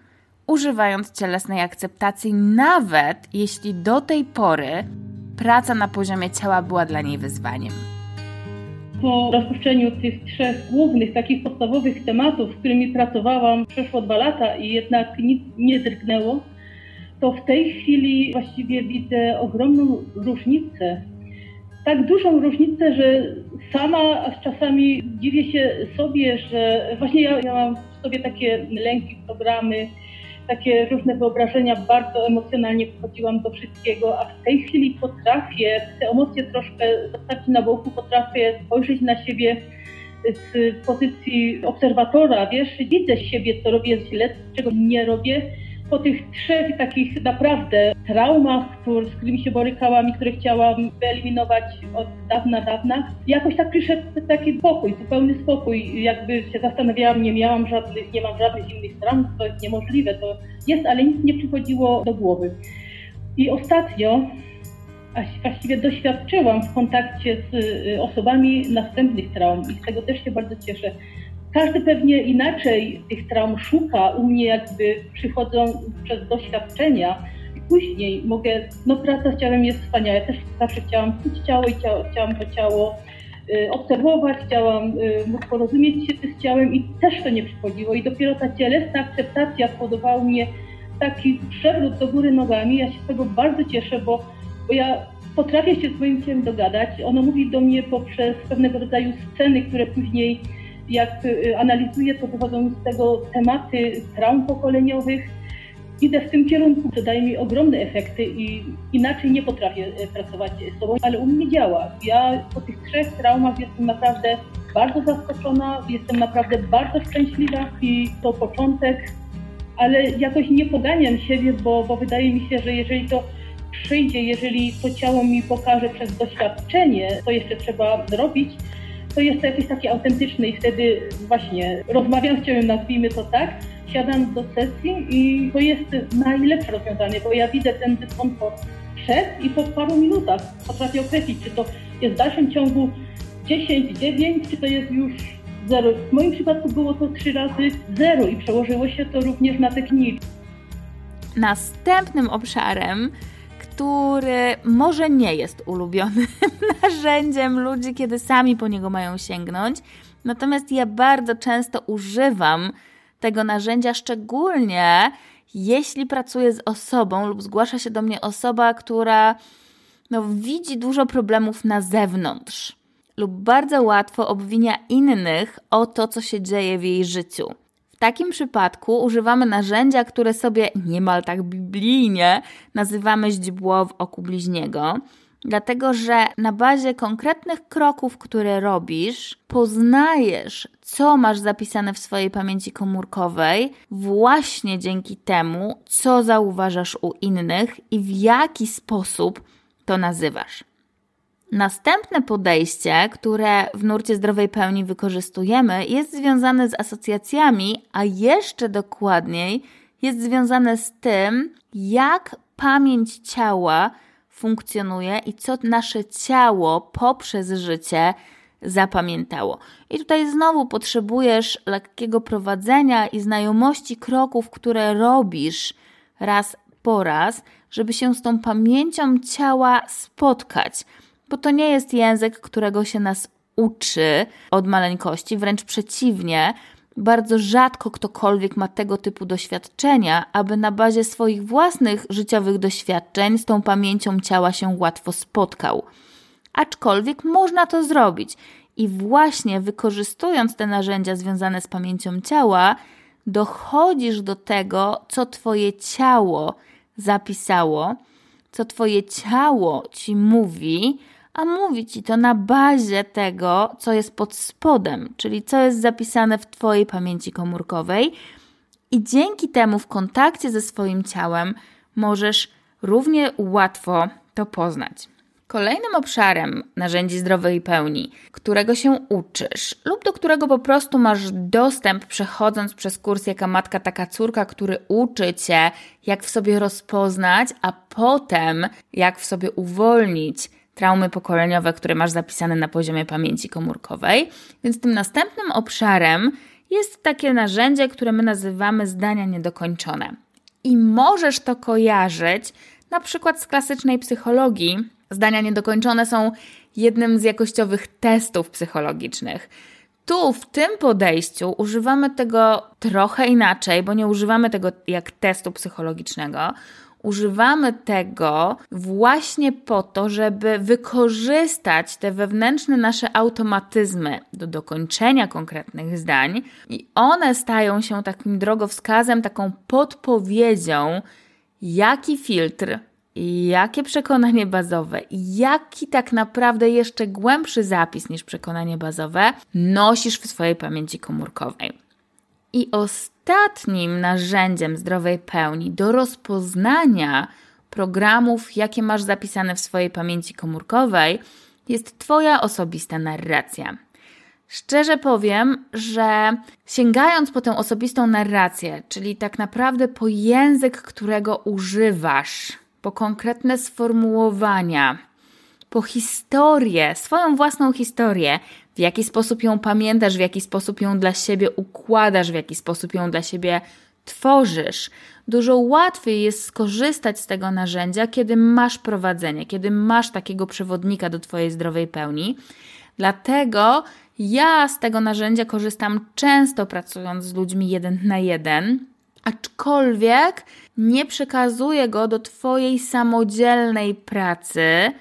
A: używając cielesnej akceptacji, nawet jeśli do tej pory praca na poziomie ciała była dla niej wyzwaniem.
B: Po rozpuszczeniu tych trzech głównych, takich podstawowych tematów, z którymi pracowałam, przeszło dwa lata i jednak nic nie drgnęło, to w tej chwili właściwie widzę ogromną różnicę. Tak dużą różnicę, że sama czasami dziwię się sobie, że właśnie ja, ja mam w sobie takie lęki, programy, takie różne wyobrażenia, bardzo emocjonalnie podchodziłam do wszystkiego, a w tej chwili potrafię te emocje troszkę zostawić na boku, potrafię spojrzeć na siebie z pozycji obserwatora, wiesz, widzę siebie, co robię źle, czego nie robię. Po tych trzech takich naprawdę traumach, który, z którymi się borykałam i które chciałam wyeliminować od dawna, dawna, jakoś tak przyszedł taki spokój, zupełny spokój. Jakby się zastanawiałam, nie miałam żadnych, nie mam żadnych innych traum, to jest niemożliwe, to jest, ale nic nie przychodziło do głowy. I ostatnio właściwie doświadczyłam w kontakcie z y, osobami następnych traum i z tego też się bardzo cieszę. Każdy pewnie inaczej tych traum szuka. U mnie jakby przychodzą przez doświadczenia. Później mogę, no praca z ciałem jest wspaniała. Ja też zawsze chciałam czuć ciało i ciało, chciałam to ciało y, obserwować, chciałam y, porozumieć się z ciałem i też to nie przychodziło. I dopiero ta cielesna akceptacja spowodowała mnie taki przewrót do góry nogami. Ja się z tego bardzo cieszę, bo, bo ja potrafię się z moim ciałem dogadać. Ono mówi do mnie poprzez pewnego rodzaju sceny, które później jak y, analizuję, to wychodzą z tego tematy traum pokoleniowych. Idę w tym kierunku, to daje mi ogromne efekty i inaczej nie potrafię e, pracować z sobą, ale u mnie działa. Ja po tych trzech traumach jestem naprawdę bardzo zaskoczona, jestem naprawdę bardzo szczęśliwa i to początek, ale jakoś nie poganiam siebie, bo, bo wydaje mi się, że jeżeli to przyjdzie, jeżeli to ciało mi pokaże przez doświadczenie, co jeszcze trzeba robić, to jest to jakieś takie autentyczne i wtedy właśnie rozmawiam z ciałem, nazwijmy to tak, siadam do sesji i to jest najlepsze rozwiązanie, bo ja widzę ten dyskomfort przed i po paru minutach potrafię określić, czy to jest w dalszym ciągu 10, 9, czy to jest już zero. W moim przypadku było to trzy razy zero i przełożyło się to również na technikę.
A: Następnym obszarem który może nie jest ulubionym [LAUGHS] narzędziem ludzi, kiedy sami po niego mają sięgnąć. Natomiast ja bardzo często używam tego narzędzia, szczególnie jeśli pracuję z osobą lub zgłasza się do mnie osoba, która no, widzi dużo problemów na zewnątrz lub bardzo łatwo obwinia innych o to, co się dzieje w jej życiu takim przypadku używamy narzędzia, które sobie niemal tak biblijnie nazywamy źdźbło w oku bliźniego. Dlatego, że na bazie konkretnych kroków, które robisz, poznajesz, co masz zapisane w swojej pamięci komórkowej, właśnie dzięki temu, co zauważasz u innych i w jaki sposób to nazywasz. Następne podejście, które w nurcie zdrowej pełni wykorzystujemy, jest związane z asocjacjami, a jeszcze dokładniej jest związane z tym, jak pamięć ciała funkcjonuje i co nasze ciało poprzez życie zapamiętało. I tutaj znowu potrzebujesz lekkiego prowadzenia i znajomości kroków, które robisz raz po raz, żeby się z tą pamięcią ciała spotkać bo to nie jest język, którego się nas uczy od maleńkości, wręcz przeciwnie. Bardzo rzadko ktokolwiek ma tego typu doświadczenia, aby na bazie swoich własnych życiowych doświadczeń z tą pamięcią ciała się łatwo spotkał. Aczkolwiek można to zrobić i właśnie wykorzystując te narzędzia związane z pamięcią ciała, dochodzisz do tego, co Twoje ciało zapisało, co Twoje ciało ci mówi, a mówi ci to na bazie tego, co jest pod spodem, czyli co jest zapisane w Twojej pamięci komórkowej. I dzięki temu w kontakcie ze swoim ciałem możesz równie łatwo to poznać. Kolejnym obszarem narzędzi zdrowej pełni, którego się uczysz lub do którego po prostu masz dostęp przechodząc przez kurs Jaka Matka, Taka Córka, który uczy Cię, jak w sobie rozpoznać, a potem jak w sobie uwolnić traumy pokoleniowe, które masz zapisane na poziomie pamięci komórkowej. Więc tym następnym obszarem jest takie narzędzie, które my nazywamy zdania niedokończone. I możesz to kojarzyć na przykład z klasycznej psychologii. Zdania niedokończone są jednym z jakościowych testów psychologicznych. Tu, w tym podejściu, używamy tego trochę inaczej, bo nie używamy tego jak testu psychologicznego używamy tego właśnie po to, żeby wykorzystać te wewnętrzne nasze automatyzmy do dokończenia konkretnych zdań, i one stają się takim drogowskazem, taką podpowiedzią, jaki filtr jakie przekonanie bazowe jaki tak naprawdę jeszcze głębszy zapis niż przekonanie bazowe nosisz w swojej pamięci komórkowej. I ostatnim narzędziem zdrowej pełni do rozpoznania programów, jakie masz zapisane w swojej pamięci komórkowej, jest Twoja osobista narracja. Szczerze powiem, że sięgając po tę osobistą narrację, czyli tak naprawdę po język, którego używasz, po konkretne sformułowania, po historię, swoją własną historię, w jaki sposób ją pamiętasz, w jaki sposób ją dla siebie układasz, w jaki sposób ją dla siebie tworzysz. Dużo łatwiej jest skorzystać z tego narzędzia, kiedy masz prowadzenie, kiedy masz takiego przewodnika do Twojej zdrowej pełni. Dlatego ja z tego narzędzia korzystam często pracując z ludźmi jeden na jeden, aczkolwiek nie przekazuję go do Twojej samodzielnej pracy,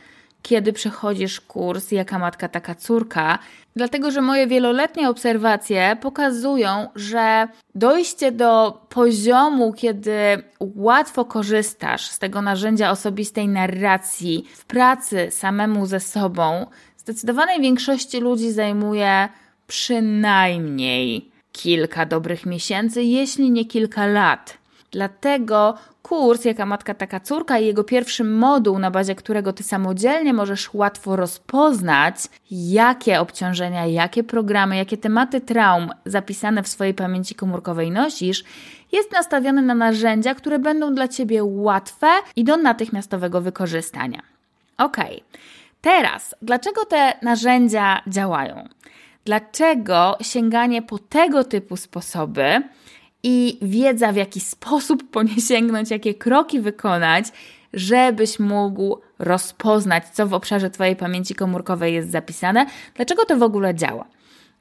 A: kiedy przechodzisz kurs Jaka matka, taka córka, dlatego że moje wieloletnie obserwacje pokazują, że dojście do poziomu, kiedy łatwo korzystasz z tego narzędzia osobistej narracji w pracy samemu ze sobą, zdecydowanej większości ludzi zajmuje przynajmniej kilka dobrych miesięcy, jeśli nie kilka lat. Dlatego kurs Jaka Matka, Taka Córka i jego pierwszy moduł, na bazie którego ty samodzielnie możesz łatwo rozpoznać, jakie obciążenia, jakie programy, jakie tematy traum zapisane w swojej pamięci komórkowej nosisz, jest nastawiony na narzędzia, które będą dla ciebie łatwe i do natychmiastowego wykorzystania. Ok, teraz, dlaczego te narzędzia działają? Dlaczego sięganie po tego typu sposoby i wiedza, w jaki sposób [LAUGHS] po nie sięgnąć, jakie kroki wykonać, żebyś mógł rozpoznać, co w obszarze Twojej pamięci komórkowej jest zapisane, dlaczego to w ogóle działa.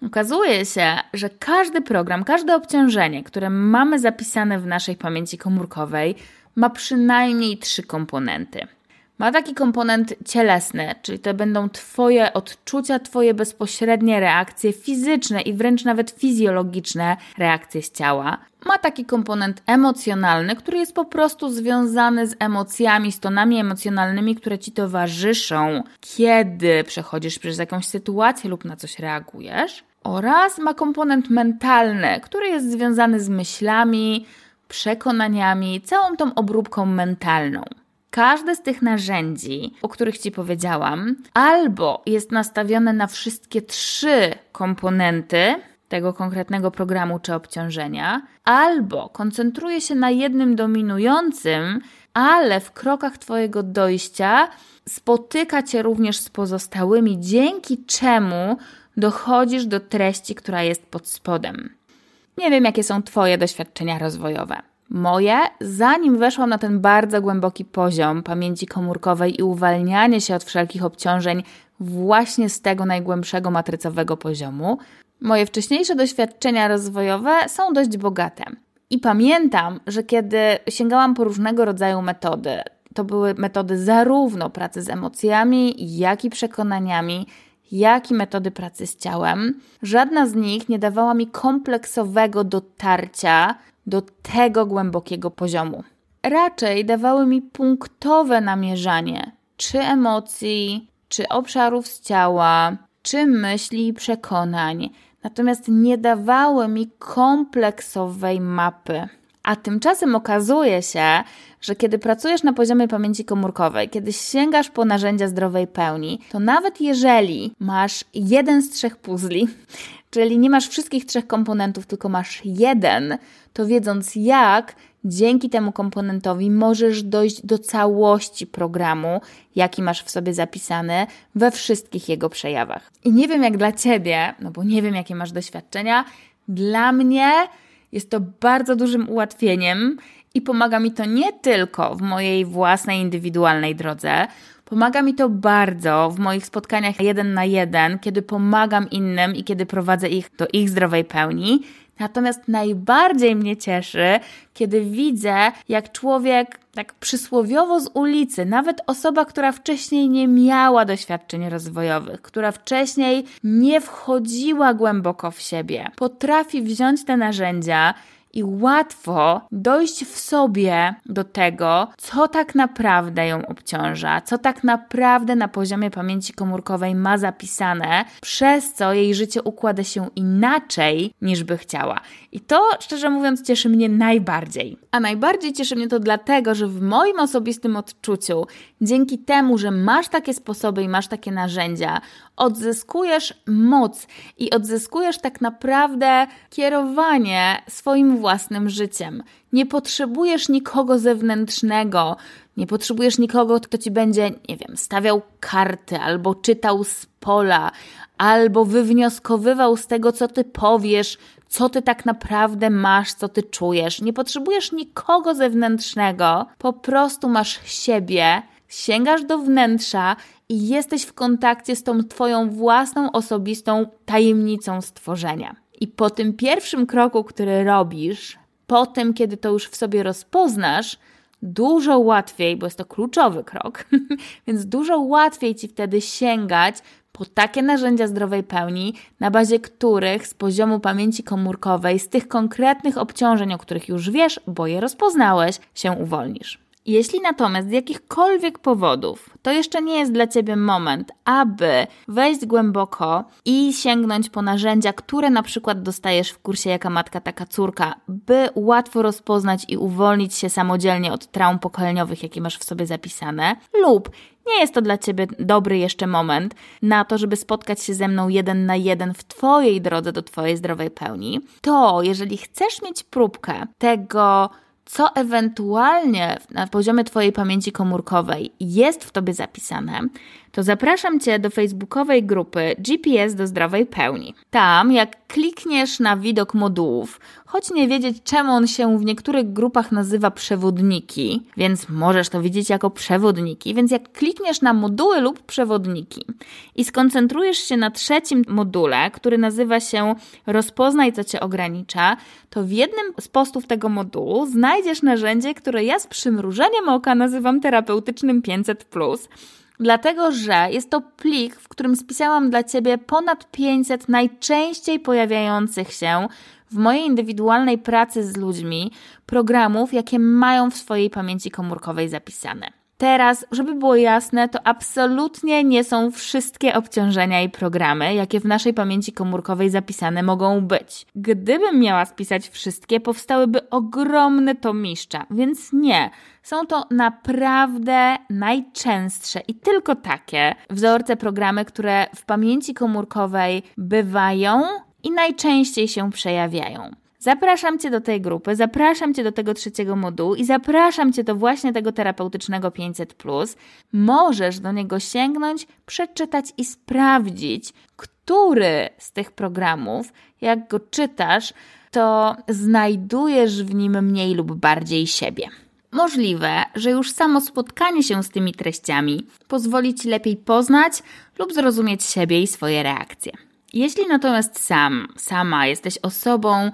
A: Okazuje się, że każdy program, każde obciążenie, które mamy zapisane w naszej pamięci komórkowej, ma przynajmniej trzy komponenty. Ma taki komponent cielesny, czyli to będą Twoje odczucia, Twoje bezpośrednie reakcje fizyczne i wręcz nawet fizjologiczne reakcje z ciała. Ma taki komponent emocjonalny, który jest po prostu związany z emocjami, z tonami emocjonalnymi, które Ci towarzyszą, kiedy przechodzisz przez jakąś sytuację lub na coś reagujesz. Oraz ma komponent mentalny, który jest związany z myślami, przekonaniami, całą tą obróbką mentalną. Każde z tych narzędzi, o których Ci powiedziałam, albo jest nastawione na wszystkie trzy komponenty tego konkretnego programu czy obciążenia, albo koncentruje się na jednym dominującym, ale w krokach Twojego dojścia spotyka Cię również z pozostałymi, dzięki czemu dochodzisz do treści, która jest pod spodem. Nie wiem, jakie są Twoje doświadczenia rozwojowe moje, zanim weszłam na ten bardzo głęboki poziom pamięci komórkowej i uwalnianie się od wszelkich obciążeń właśnie z tego najgłębszego matrycowego poziomu, moje wcześniejsze doświadczenia rozwojowe są dość bogate. I pamiętam, że kiedy sięgałam po różnego rodzaju metody, to były metody zarówno pracy z emocjami, jak i przekonaniami, jak i metody pracy z ciałem, żadna z nich nie dawała mi kompleksowego dotarcia do tego głębokiego poziomu. Raczej dawały mi punktowe namierzanie, czy emocji, czy obszarów z ciała, czy myśli i przekonań, natomiast nie dawały mi kompleksowej mapy. A tymczasem okazuje się, że kiedy pracujesz na poziomie pamięci komórkowej, kiedy sięgasz po narzędzia zdrowej pełni, to nawet jeżeli masz jeden z trzech puzli, [LAUGHS] czyli nie masz wszystkich trzech komponentów, tylko masz jeden, to wiedząc jak, dzięki temu komponentowi możesz dojść do całości programu, jaki masz w sobie zapisany we wszystkich jego przejawach. I nie wiem jak dla ciebie, no bo nie wiem jakie masz doświadczenia, dla mnie jest to bardzo dużym ułatwieniem i pomaga mi to nie tylko w mojej własnej indywidualnej drodze, Pomaga mi to bardzo w moich spotkaniach jeden na jeden, kiedy pomagam innym i kiedy prowadzę ich do ich zdrowej pełni. Natomiast najbardziej mnie cieszy, kiedy widzę, jak człowiek tak przysłowiowo z ulicy, nawet osoba, która wcześniej nie miała doświadczeń rozwojowych, która wcześniej nie wchodziła głęboko w siebie, potrafi wziąć te narzędzia i łatwo dojść w sobie do tego, co tak naprawdę ją obciąża, co tak naprawdę na poziomie pamięci komórkowej ma zapisane, przez co jej życie układa się inaczej niż by chciała. I to, szczerze mówiąc, cieszy mnie najbardziej. A najbardziej cieszy mnie to dlatego, że w moim osobistym odczuciu, dzięki temu, że masz takie sposoby i masz takie narzędzia, odzyskujesz moc i odzyskujesz tak naprawdę kierowanie swoim własnym życiem. Nie potrzebujesz nikogo zewnętrznego, nie potrzebujesz nikogo, kto ci będzie, nie wiem, stawiał karty, albo czytał z pola, albo wywnioskowywał z tego, co ty powiesz, co ty tak naprawdę masz, co ty czujesz. Nie potrzebujesz nikogo zewnętrznego, po prostu masz siebie, sięgasz do wnętrza i jesteś w kontakcie z tą twoją własną osobistą tajemnicą stworzenia. I po tym pierwszym kroku, który robisz, po tym, kiedy to już w sobie rozpoznasz, dużo łatwiej, bo jest to kluczowy krok, [LAUGHS] więc dużo łatwiej ci wtedy sięgać po takie narzędzia zdrowej pełni, na bazie których z poziomu pamięci komórkowej, z tych konkretnych obciążeń, o których już wiesz, bo je rozpoznałeś, się uwolnisz. Jeśli natomiast z jakichkolwiek powodów to jeszcze nie jest dla Ciebie moment, aby wejść głęboko i sięgnąć po narzędzia, które na przykład dostajesz w kursie Jaka Matka, Taka Córka, by łatwo rozpoznać i uwolnić się samodzielnie od traum pokoleniowych, jakie masz w sobie zapisane, lub nie jest to dla Ciebie dobry jeszcze moment na to, żeby spotkać się ze mną jeden na jeden w Twojej drodze do Twojej zdrowej pełni, to jeżeli chcesz mieć próbkę tego, co ewentualnie na poziomie Twojej pamięci komórkowej jest w Tobie zapisane, to zapraszam Cię do facebookowej grupy GPS do zdrowej pełni. Tam, jak klikniesz na widok modułów, choć nie wiedzieć, czemu on się w niektórych grupach nazywa przewodniki, więc możesz to widzieć jako przewodniki, więc jak klikniesz na moduły lub przewodniki i skoncentrujesz się na trzecim module, który nazywa się Rozpoznaj, co Cię ogranicza, to w jednym z postów tego modułu znajdziesz narzędzie, które ja z przymrużeniem oka nazywam terapeutycznym 500 dlatego że jest to plik, w którym spisałam dla Ciebie ponad 500 najczęściej pojawiających się w mojej indywidualnej pracy z ludźmi programów, jakie mają w swojej pamięci komórkowej zapisane. Teraz, żeby było jasne, to absolutnie nie są wszystkie obciążenia i programy, jakie w naszej pamięci komórkowej zapisane mogą być. Gdybym miała spisać wszystkie, powstałyby ogromne tomiszcza, więc nie. Są to naprawdę najczęstsze i tylko takie wzorce programy, które w pamięci komórkowej bywają i najczęściej się przejawiają. Zapraszam Cię do tej grupy, zapraszam Cię do tego trzeciego modułu i zapraszam Cię do właśnie tego terapeutycznego 500. Możesz do niego sięgnąć, przeczytać i sprawdzić, który z tych programów, jak go czytasz, to znajdujesz w nim mniej lub bardziej siebie. Możliwe, że już samo spotkanie się z tymi treściami pozwoli Ci lepiej poznać lub zrozumieć siebie i swoje reakcje. Jeśli natomiast sam, sama jesteś osobą,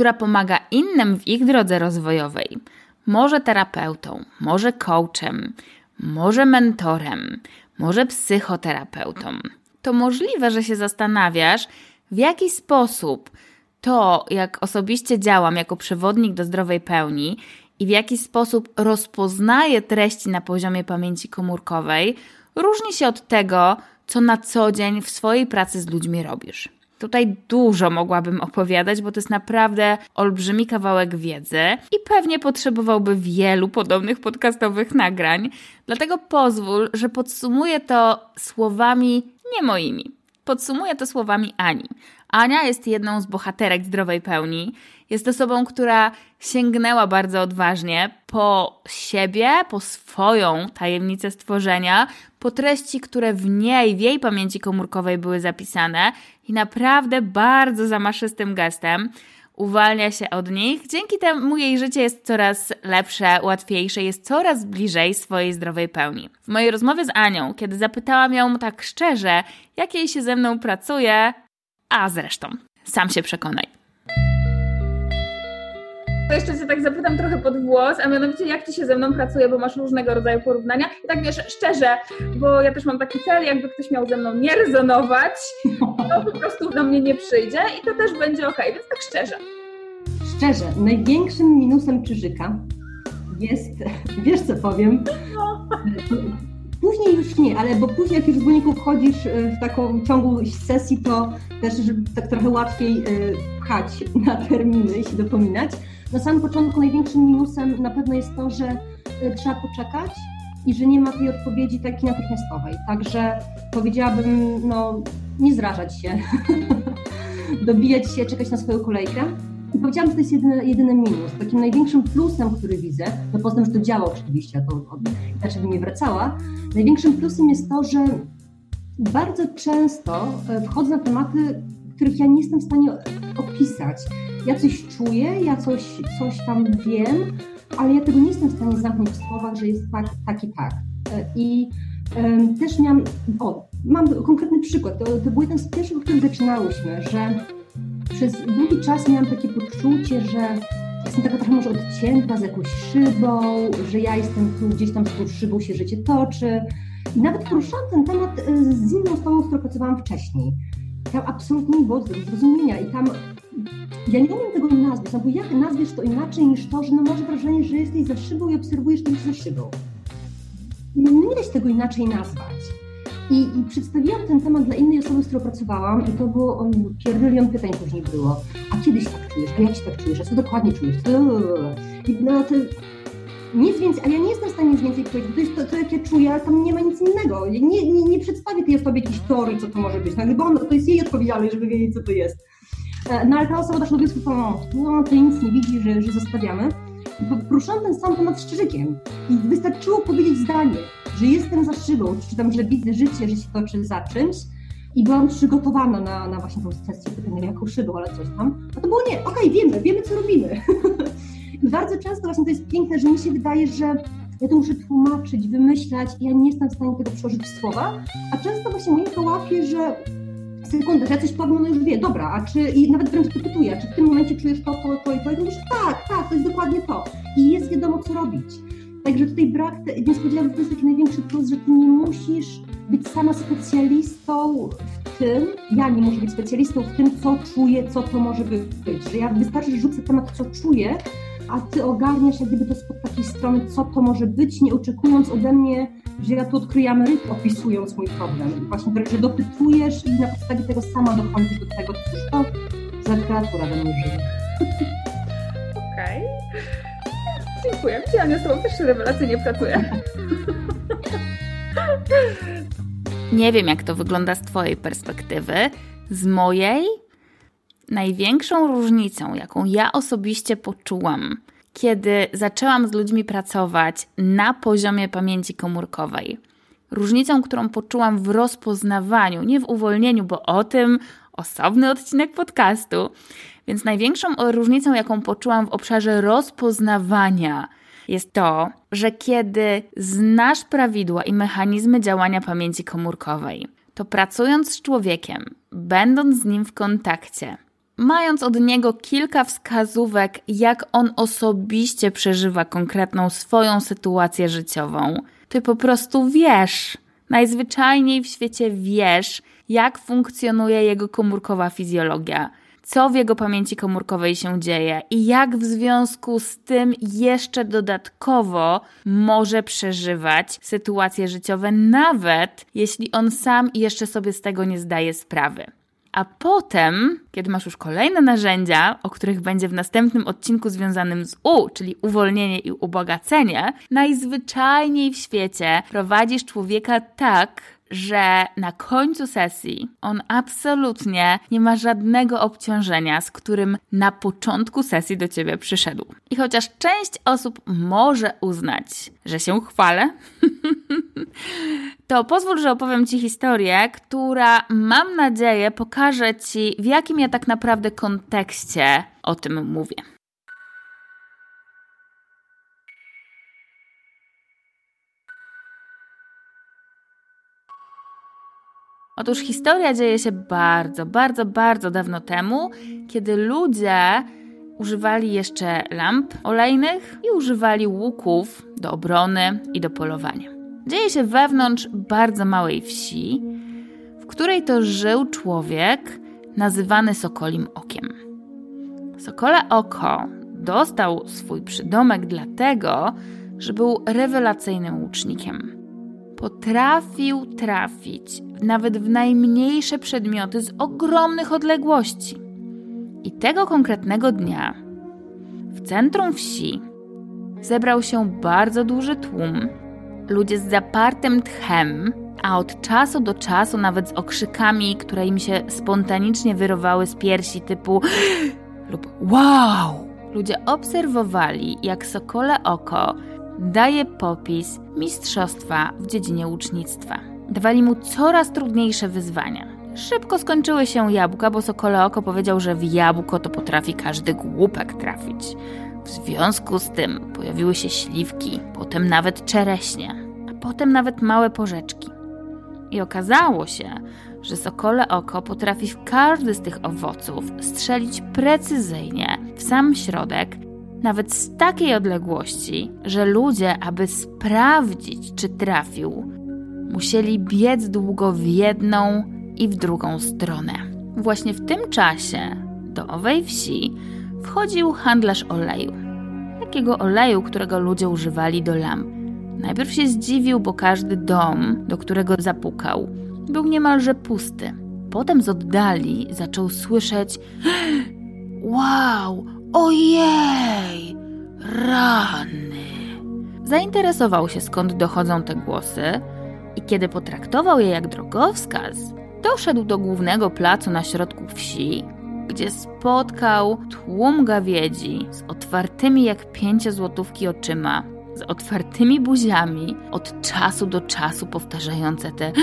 A: która pomaga innym w ich drodze rozwojowej, może terapeutą, może coachem, może mentorem, może psychoterapeutą, to możliwe, że się zastanawiasz, w jaki sposób to, jak osobiście działam jako przewodnik do zdrowej pełni i w jaki sposób rozpoznaję treści na poziomie pamięci komórkowej, różni się od tego, co na co dzień w swojej pracy z ludźmi robisz. Tutaj dużo mogłabym opowiadać, bo to jest naprawdę olbrzymi kawałek wiedzy i pewnie potrzebowałby wielu podobnych podcastowych nagrań. Dlatego pozwól, że podsumuję to słowami nie moimi. Podsumuję to słowami Ani. Ania jest jedną z bohaterek zdrowej pełni. Jest osobą, która sięgnęła bardzo odważnie po siebie, po swoją tajemnicę stworzenia, po treści, które w niej, w jej pamięci komórkowej były zapisane i naprawdę bardzo zamaszystym gestem uwalnia się od nich. Dzięki temu jej życie jest coraz lepsze, łatwiejsze, jest coraz bliżej swojej zdrowej pełni. W mojej rozmowie z Anią, kiedy zapytałam ją tak szczerze, jak jej się ze mną pracuje, a zresztą, sam się przekonaj.
C: To jeszcze cię tak zapytam trochę pod włos, a mianowicie jak ci się ze mną pracuje, bo masz różnego rodzaju porównania. I tak wiesz, szczerze, bo ja też mam taki cel, jakby ktoś miał ze mną nie rezonować, to po prostu do mnie nie przyjdzie i to też będzie ok, więc tak szczerze.
D: Szczerze, największym minusem Czyżyka jest, [LAUGHS] wiesz co powiem, no. Później już nie, ale bo później jak już z Buniku wchodzisz e, w taką ciągu sesji, to też żeby tak trochę łatwiej e, pchać na terminy i się dopominać. Na samym początku największym minusem na pewno jest to, że e, trzeba poczekać i że nie ma tej odpowiedzi takiej natychmiastowej. Także powiedziałabym, no nie zrażać się, [LAUGHS] dobijać się, czekać na swoją kolejkę. I powiedziałam, że to jest jedyny, jedyny minus. Takim największym plusem, który widzę, no poza tym, że to działa oczywiście, to inaczej bym nie wracała, największym plusem jest to, że bardzo często e, wchodzę na tematy, których ja nie jestem w stanie opisać. Ja coś czuję, ja coś, coś tam wiem, ale ja tego nie jestem w stanie zamknąć w słowach, że jest tak, tak i tak. E, I um, też miałam, o, mam konkretny przykład, to, to był jeden z pierwszych, o którym zaczynałyśmy, że przez długi czas miałam takie poczucie, że jestem taka trochę może odcięta z jakąś szybą, że ja jestem tu gdzieś tam z tą szybą się życie toczy. I nawet poruszałam ten temat e, z inną osobą, z którą pracowałam wcześniej. Tam absolutnie nie było zrozumienia i tam ja nie umiem tego nazwać, bo jak nazwiesz to inaczej niż to, że no masz wrażenie, że jesteś za szybą i obserwujesz to za szybą. Nie da się tego inaczej nazwać. I, I, przedstawiłam ten temat dla innej osoby, z którą pracowałam i to było, o pierdylion pytań później było. A kiedyś tak czujesz? A jak się tak czujesz? A co dokładnie czujesz? I no to nic więcej, ale ja nie jestem w stanie nic więcej powiedzieć, to jest to, to jak ja czuję, ale tam nie ma nic innego. Nie, nie, nie przedstawię tej osobie jakiejś teorii, co to może być, no, bo on, to jest jej odpowiedzialność, żeby wiedzieć, co to jest. E, no ale ta osoba doszła do wniosku, no, to nic nie widzi, że, że zostawiamy. Poruszałam ten sam temat z Czyżykiem i wystarczyło powiedzieć zdanie, że jestem za szybą, czy tam, że widzę życie, że się toczy za czymś i byłam przygotowana na, na właśnie tą sesję pytania, jaką szybą, ale coś tam. A to było nie, okej, okay, wiemy, wiemy, co robimy. [LAUGHS] I bardzo często właśnie to jest piękne, że mi się wydaje, że ja to muszę tłumaczyć, wymyślać ja nie jestem w stanie tego przełożyć w słowa, a często właśnie moje to łapie, że sekundę, że ja coś powiem, no już wie, dobra, a czy, i nawet wręcz pytuję, czy w tym momencie czujesz to, to, to i to, i mówisz, tak, tak, to jest dokładnie to. I jest wiadomo, co robić. Także tutaj brak, że to jest taki największy plus, że ty nie musisz być sama specjalistą w tym, ja nie muszę być specjalistą w tym, co czuję, co to może być. Że ja wystarczy, że rzucę temat, co czuję, a ty ogarniasz jak gdyby to z takiej strony, co to może być, nie oczekując ode mnie, że ja tu odkryję Amerykę, opisując mój problem. Właśnie wręcz, że dopytujesz i na podstawie tego sama dochodzisz do tego, cóż to za kreatura we mnie żyje.
C: Okej. Okay. Dziękuję. Ja z Tobą też rewelacyjnie pracuję.
A: Nie wiem, jak to wygląda z Twojej perspektywy. Z mojej największą różnicą, jaką ja osobiście poczułam, kiedy zaczęłam z ludźmi pracować na poziomie pamięci komórkowej. Różnicą, którą poczułam w rozpoznawaniu, nie w uwolnieniu, bo o tym osobny odcinek podcastu. Więc największą różnicą, jaką poczułam w obszarze rozpoznawania, jest to, że kiedy znasz prawidła i mechanizmy działania pamięci komórkowej, to pracując z człowiekiem, będąc z nim w kontakcie, mając od niego kilka wskazówek, jak on osobiście przeżywa konkretną swoją sytuację życiową, ty po prostu wiesz, najzwyczajniej w świecie wiesz, jak funkcjonuje jego komórkowa fizjologia, co w jego pamięci komórkowej się dzieje i jak w związku z tym jeszcze dodatkowo może przeżywać sytuacje życiowe, nawet jeśli on sam jeszcze sobie z tego nie zdaje sprawy. A potem, kiedy masz już kolejne narzędzia, o których będzie w następnym odcinku związanym z U, czyli uwolnienie i ubogacenie, najzwyczajniej w świecie prowadzisz człowieka tak, że na końcu sesji on absolutnie nie ma żadnego obciążenia, z którym na początku sesji do ciebie przyszedł. I chociaż część osób może uznać, że się chwalę, [LAUGHS] to pozwól, że opowiem ci historię, która mam nadzieję pokaże ci, w jakim ja tak naprawdę kontekście o tym mówię. Otóż historia dzieje się bardzo, bardzo, bardzo dawno temu, kiedy ludzie używali jeszcze lamp olejnych i używali łuków do obrony i do polowania. Dzieje się wewnątrz bardzo małej wsi, w której to żył człowiek nazywany Sokolim Okiem. Sokole Oko dostał swój przydomek dlatego, że był rewelacyjnym łucznikiem potrafił trafić nawet w najmniejsze przedmioty z ogromnych odległości. I tego konkretnego dnia w centrum wsi zebrał się bardzo duży tłum, ludzie z zapartym tchem, a od czasu do czasu nawet z okrzykami, które im się spontanicznie wyrowały z piersi, typu [GASPS] lub wow. Ludzie obserwowali, jak Sokole Oko daje popis mistrzostwa w dziedzinie łucznictwa. Dawali mu coraz trudniejsze wyzwania. Szybko skończyły się jabłka, bo Sokole Oko powiedział, że w jabłko to potrafi każdy głupek trafić. W związku z tym pojawiły się śliwki, potem nawet czereśnie, a potem nawet małe porzeczki. I okazało się, że sokole oko potrafi w każdy z tych owoców strzelić precyzyjnie w sam środek, nawet z takiej odległości, że ludzie, aby sprawdzić, czy trafił, musieli biec długo w jedną i w drugą stronę. Właśnie w tym czasie do owej wsi wchodził handlarz oleju. Takiego oleju, którego ludzie używali do lamp. Najpierw się zdziwił, bo każdy dom, do którego zapukał, był niemalże pusty. Potem z oddali zaczął słyszeć: [GASPS] Wow, ojej, rany. Zainteresował się skąd dochodzą te głosy i kiedy potraktował je jak drogowskaz, doszedł do głównego placu na środku wsi, gdzie spotkał tłum gawiedzi z otwartymi jak pięciozłotówki oczyma, z otwartymi buziami, od czasu do czasu powtarzające te [GASPS]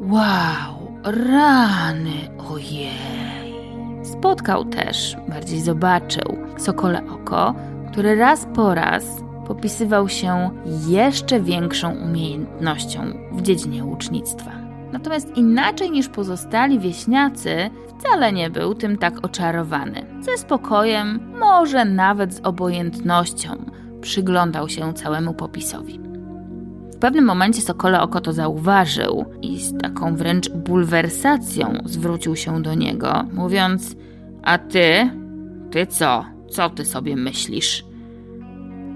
A: Wow, rany, ojej. Spotkał też, bardziej zobaczył, sokole oko, który raz po raz popisywał się jeszcze większą umiejętnością w dziedzinie łucznictwa. Natomiast inaczej niż pozostali wieśniacy, wcale nie był tym tak oczarowany. Ze spokojem, może nawet z obojętnością, przyglądał się całemu popisowi. W pewnym momencie Sokole Oko to zauważył i z taką wręcz bulwersacją zwrócił się do niego, mówiąc: A ty? Ty co? Co ty sobie myślisz?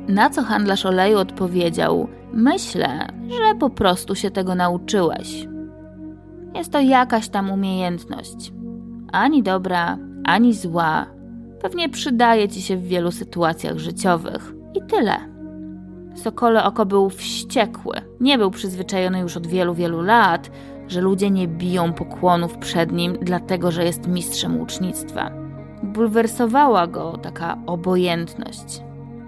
A: Na co handlarz oleju odpowiedział: Myślę, że po prostu się tego nauczyłeś. Jest to jakaś tam umiejętność. Ani dobra, ani zła. Pewnie przydaje ci się w wielu sytuacjach życiowych. I tyle. Sokole oko był wściekły. Nie był przyzwyczajony już od wielu, wielu lat, że ludzie nie biją pokłonów przed nim, dlatego że jest mistrzem łucznictwa. Bulwersowała go taka obojętność.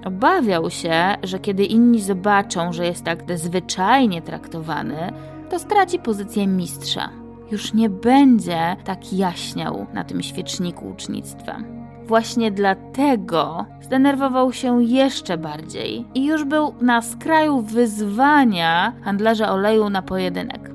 A: Obawiał się, że kiedy inni zobaczą, że jest tak zwyczajnie traktowany, to straci pozycję mistrza. Już nie będzie tak jaśniał na tym świeczniku ucznictwa. Właśnie dlatego zdenerwował się jeszcze bardziej i już był na skraju wyzwania handlarza oleju na pojedynek.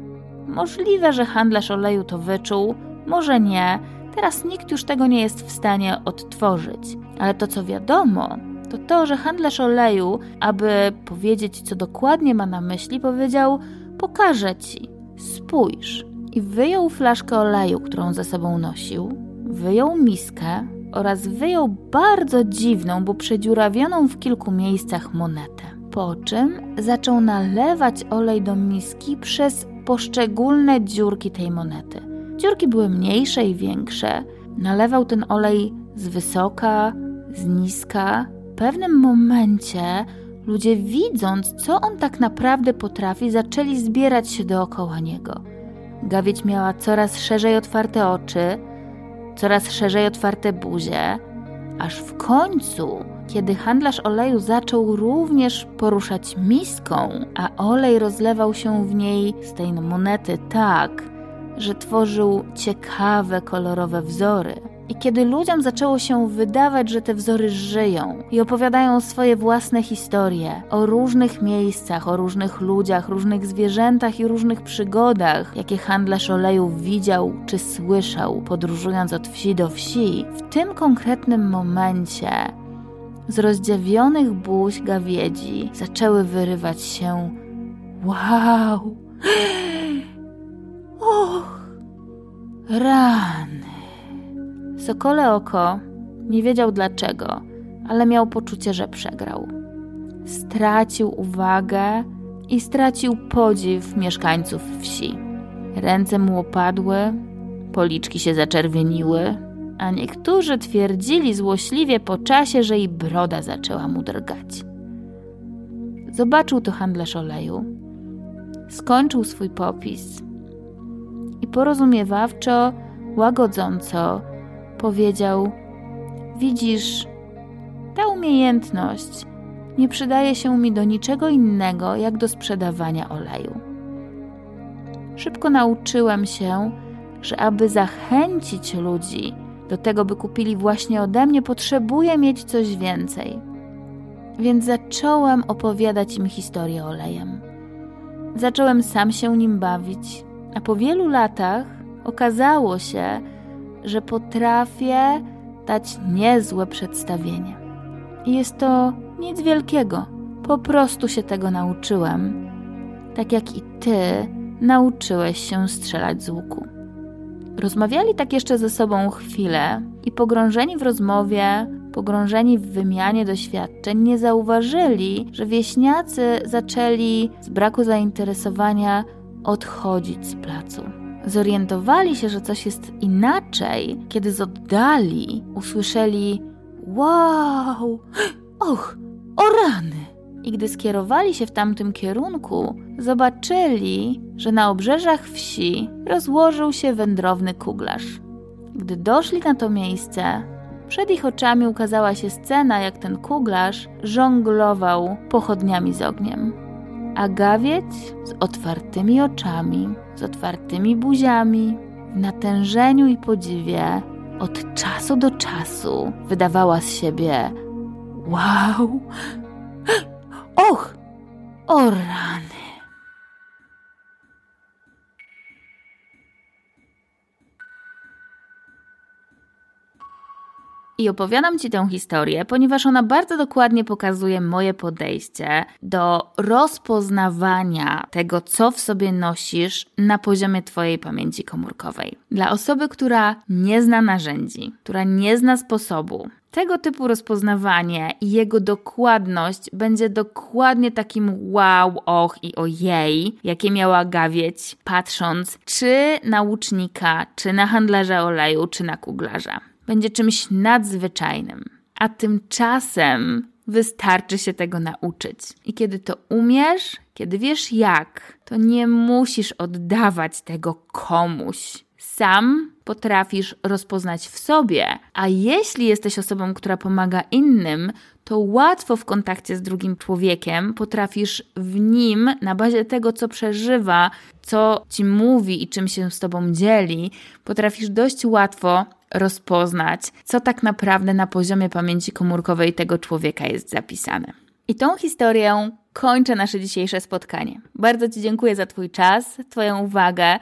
A: Możliwe, że handlarz oleju to wyczuł, może nie, teraz nikt już tego nie jest w stanie odtworzyć. Ale to co wiadomo, to to, że handlarz oleju, aby powiedzieć, co dokładnie ma na myśli, powiedział: Pokażę ci, spójrz. I wyjął flaszkę oleju, którą ze sobą nosił, wyjął miskę oraz wyjął bardzo dziwną, bo przedziurawioną w kilku miejscach monetę. Po czym zaczął nalewać olej do miski przez poszczególne dziurki tej monety. Dziurki były mniejsze i większe. Nalewał ten olej z wysoka, z niska. Pewnym momencie ludzie, widząc, co on tak naprawdę potrafi, zaczęli zbierać się dookoła niego. Gawieć miała coraz szerzej otwarte oczy, coraz szerzej otwarte buzie, aż w końcu, kiedy handlarz oleju zaczął również poruszać miską, a olej rozlewał się w niej z tej monety tak, że tworzył ciekawe, kolorowe wzory. I kiedy ludziom zaczęło się wydawać, że te wzory żyją i opowiadają swoje własne historie o różnych miejscach, o różnych ludziach, różnych zwierzętach i różnych przygodach, jakie handlarz oleju widział czy słyszał, podróżując od wsi do wsi, w tym konkretnym momencie z rozdziawionych buź gawiedzi zaczęły wyrywać się wow, [GASPS] och, rany. Sokole oko nie wiedział dlaczego, ale miał poczucie, że przegrał. Stracił uwagę i stracił podziw mieszkańców wsi. Ręce mu opadły, policzki się zaczerwieniły, a niektórzy twierdzili złośliwie po czasie, że i broda zaczęła mu drgać. Zobaczył to handlarz oleju, skończył swój popis i porozumiewawczo, łagodząco powiedział: Widzisz, ta umiejętność nie przydaje się mi do niczego innego, jak do sprzedawania oleju. Szybko nauczyłem się, że aby zachęcić ludzi do tego, by kupili właśnie ode mnie, potrzebuję mieć coś więcej. Więc zacząłem opowiadać im historię olejem. Zacząłem sam się nim bawić, a po wielu latach okazało się, że potrafię dać niezłe przedstawienie. I jest to nic wielkiego, po prostu się tego nauczyłem, tak jak i ty nauczyłeś się strzelać z łuku. Rozmawiali tak jeszcze ze sobą chwilę i pogrążeni w rozmowie, pogrążeni w wymianie doświadczeń, nie zauważyli, że wieśniacy zaczęli z braku zainteresowania odchodzić z placu. Zorientowali się, że coś jest inaczej, kiedy z oddali usłyszeli: Wow! Och, o rany! i gdy skierowali się w tamtym kierunku, zobaczyli, że na obrzeżach wsi rozłożył się wędrowny kuglarz. Gdy doszli na to miejsce, przed ich oczami ukazała się scena, jak ten kuglarz żonglował pochodniami z ogniem. A gawiec z otwartymi oczami, z otwartymi buziami, w natężeniu i podziwie, od czasu do czasu wydawała z siebie: Wow! Och, o rany. I opowiadam Ci tę historię, ponieważ ona bardzo dokładnie pokazuje moje podejście do rozpoznawania tego, co w sobie nosisz na poziomie Twojej pamięci komórkowej. Dla osoby, która nie zna narzędzi, która nie zna sposobu, tego typu rozpoznawanie i jego dokładność będzie dokładnie takim wow, och i ojej, jakie miała gawieć, patrząc czy na łucznika, czy na handlarza oleju, czy na kuglarza. Będzie czymś nadzwyczajnym. A tymczasem wystarczy się tego nauczyć. I kiedy to umiesz, kiedy wiesz jak, to nie musisz oddawać tego komuś sam potrafisz rozpoznać w sobie, a jeśli jesteś osobą, która pomaga innym, to łatwo w kontakcie z drugim człowiekiem potrafisz w nim, na bazie tego, co przeżywa, co ci mówi i czym się z tobą dzieli, potrafisz dość łatwo rozpoznać, co tak naprawdę na poziomie pamięci komórkowej tego człowieka jest zapisane. I tą historię kończę nasze dzisiejsze spotkanie. Bardzo Ci dziękuję za Twój czas, Twoją uwagę.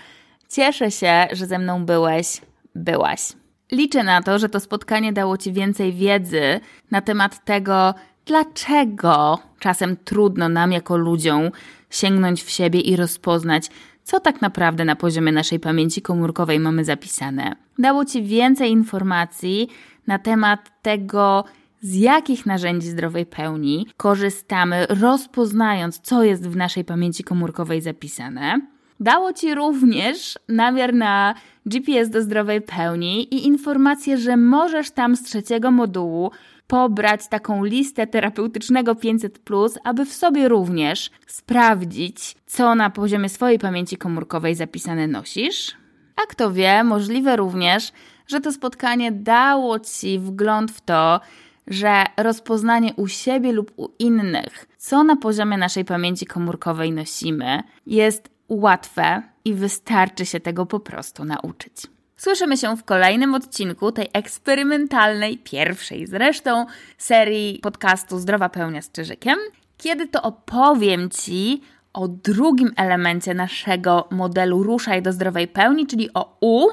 A: Cieszę się, że ze mną byłeś, byłaś. Liczę na to, że to spotkanie dało Ci więcej wiedzy na temat tego, dlaczego czasem trudno nam jako ludziom sięgnąć w siebie i rozpoznać, co tak naprawdę na poziomie naszej pamięci komórkowej mamy zapisane. Dało Ci więcej informacji na temat tego, z jakich narzędzi zdrowej pełni korzystamy, rozpoznając, co jest w naszej pamięci komórkowej zapisane. Dało Ci również namiar na GPS do zdrowej pełni i informację, że możesz tam z trzeciego modułu pobrać taką listę terapeutycznego 500, aby w sobie również sprawdzić, co na poziomie swojej pamięci komórkowej zapisane nosisz. A kto wie, możliwe również, że to spotkanie dało Ci wgląd w to, że rozpoznanie u siebie lub u innych, co na poziomie naszej pamięci komórkowej nosimy, jest łatwe i wystarczy się tego po prostu nauczyć. Słyszymy się w kolejnym odcinku tej eksperymentalnej, pierwszej zresztą serii podcastu Zdrowa Pełnia z Czyżykiem, kiedy to opowiem Ci o drugim elemencie naszego modelu Ruszaj do zdrowej pełni, czyli o U,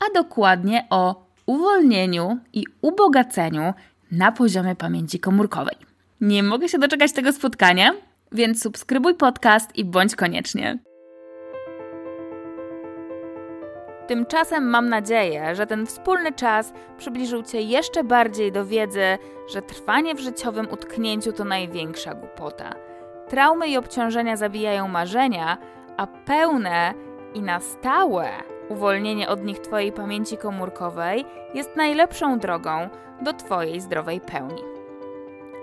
A: a dokładnie o uwolnieniu i ubogaceniu na poziomie pamięci komórkowej. Nie mogę się doczekać tego spotkania, więc subskrybuj podcast i bądź koniecznie. Tymczasem mam nadzieję, że ten wspólny czas przybliżył Cię jeszcze bardziej do wiedzy, że trwanie w życiowym utknięciu to największa głupota. Traumy i obciążenia zabijają marzenia, a pełne i na stałe uwolnienie od nich Twojej pamięci komórkowej jest najlepszą drogą do Twojej zdrowej pełni.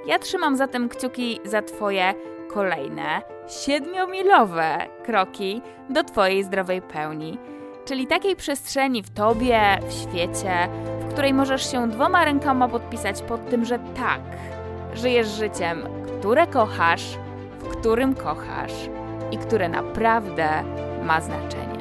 A: Ja trzymam zatem kciuki za Twoje kolejne siedmiomilowe kroki do Twojej zdrowej pełni czyli takiej przestrzeni w tobie, w świecie, w której możesz się dwoma rękoma podpisać pod tym, że tak, żyjesz życiem, które kochasz, w którym kochasz i które naprawdę ma znaczenie.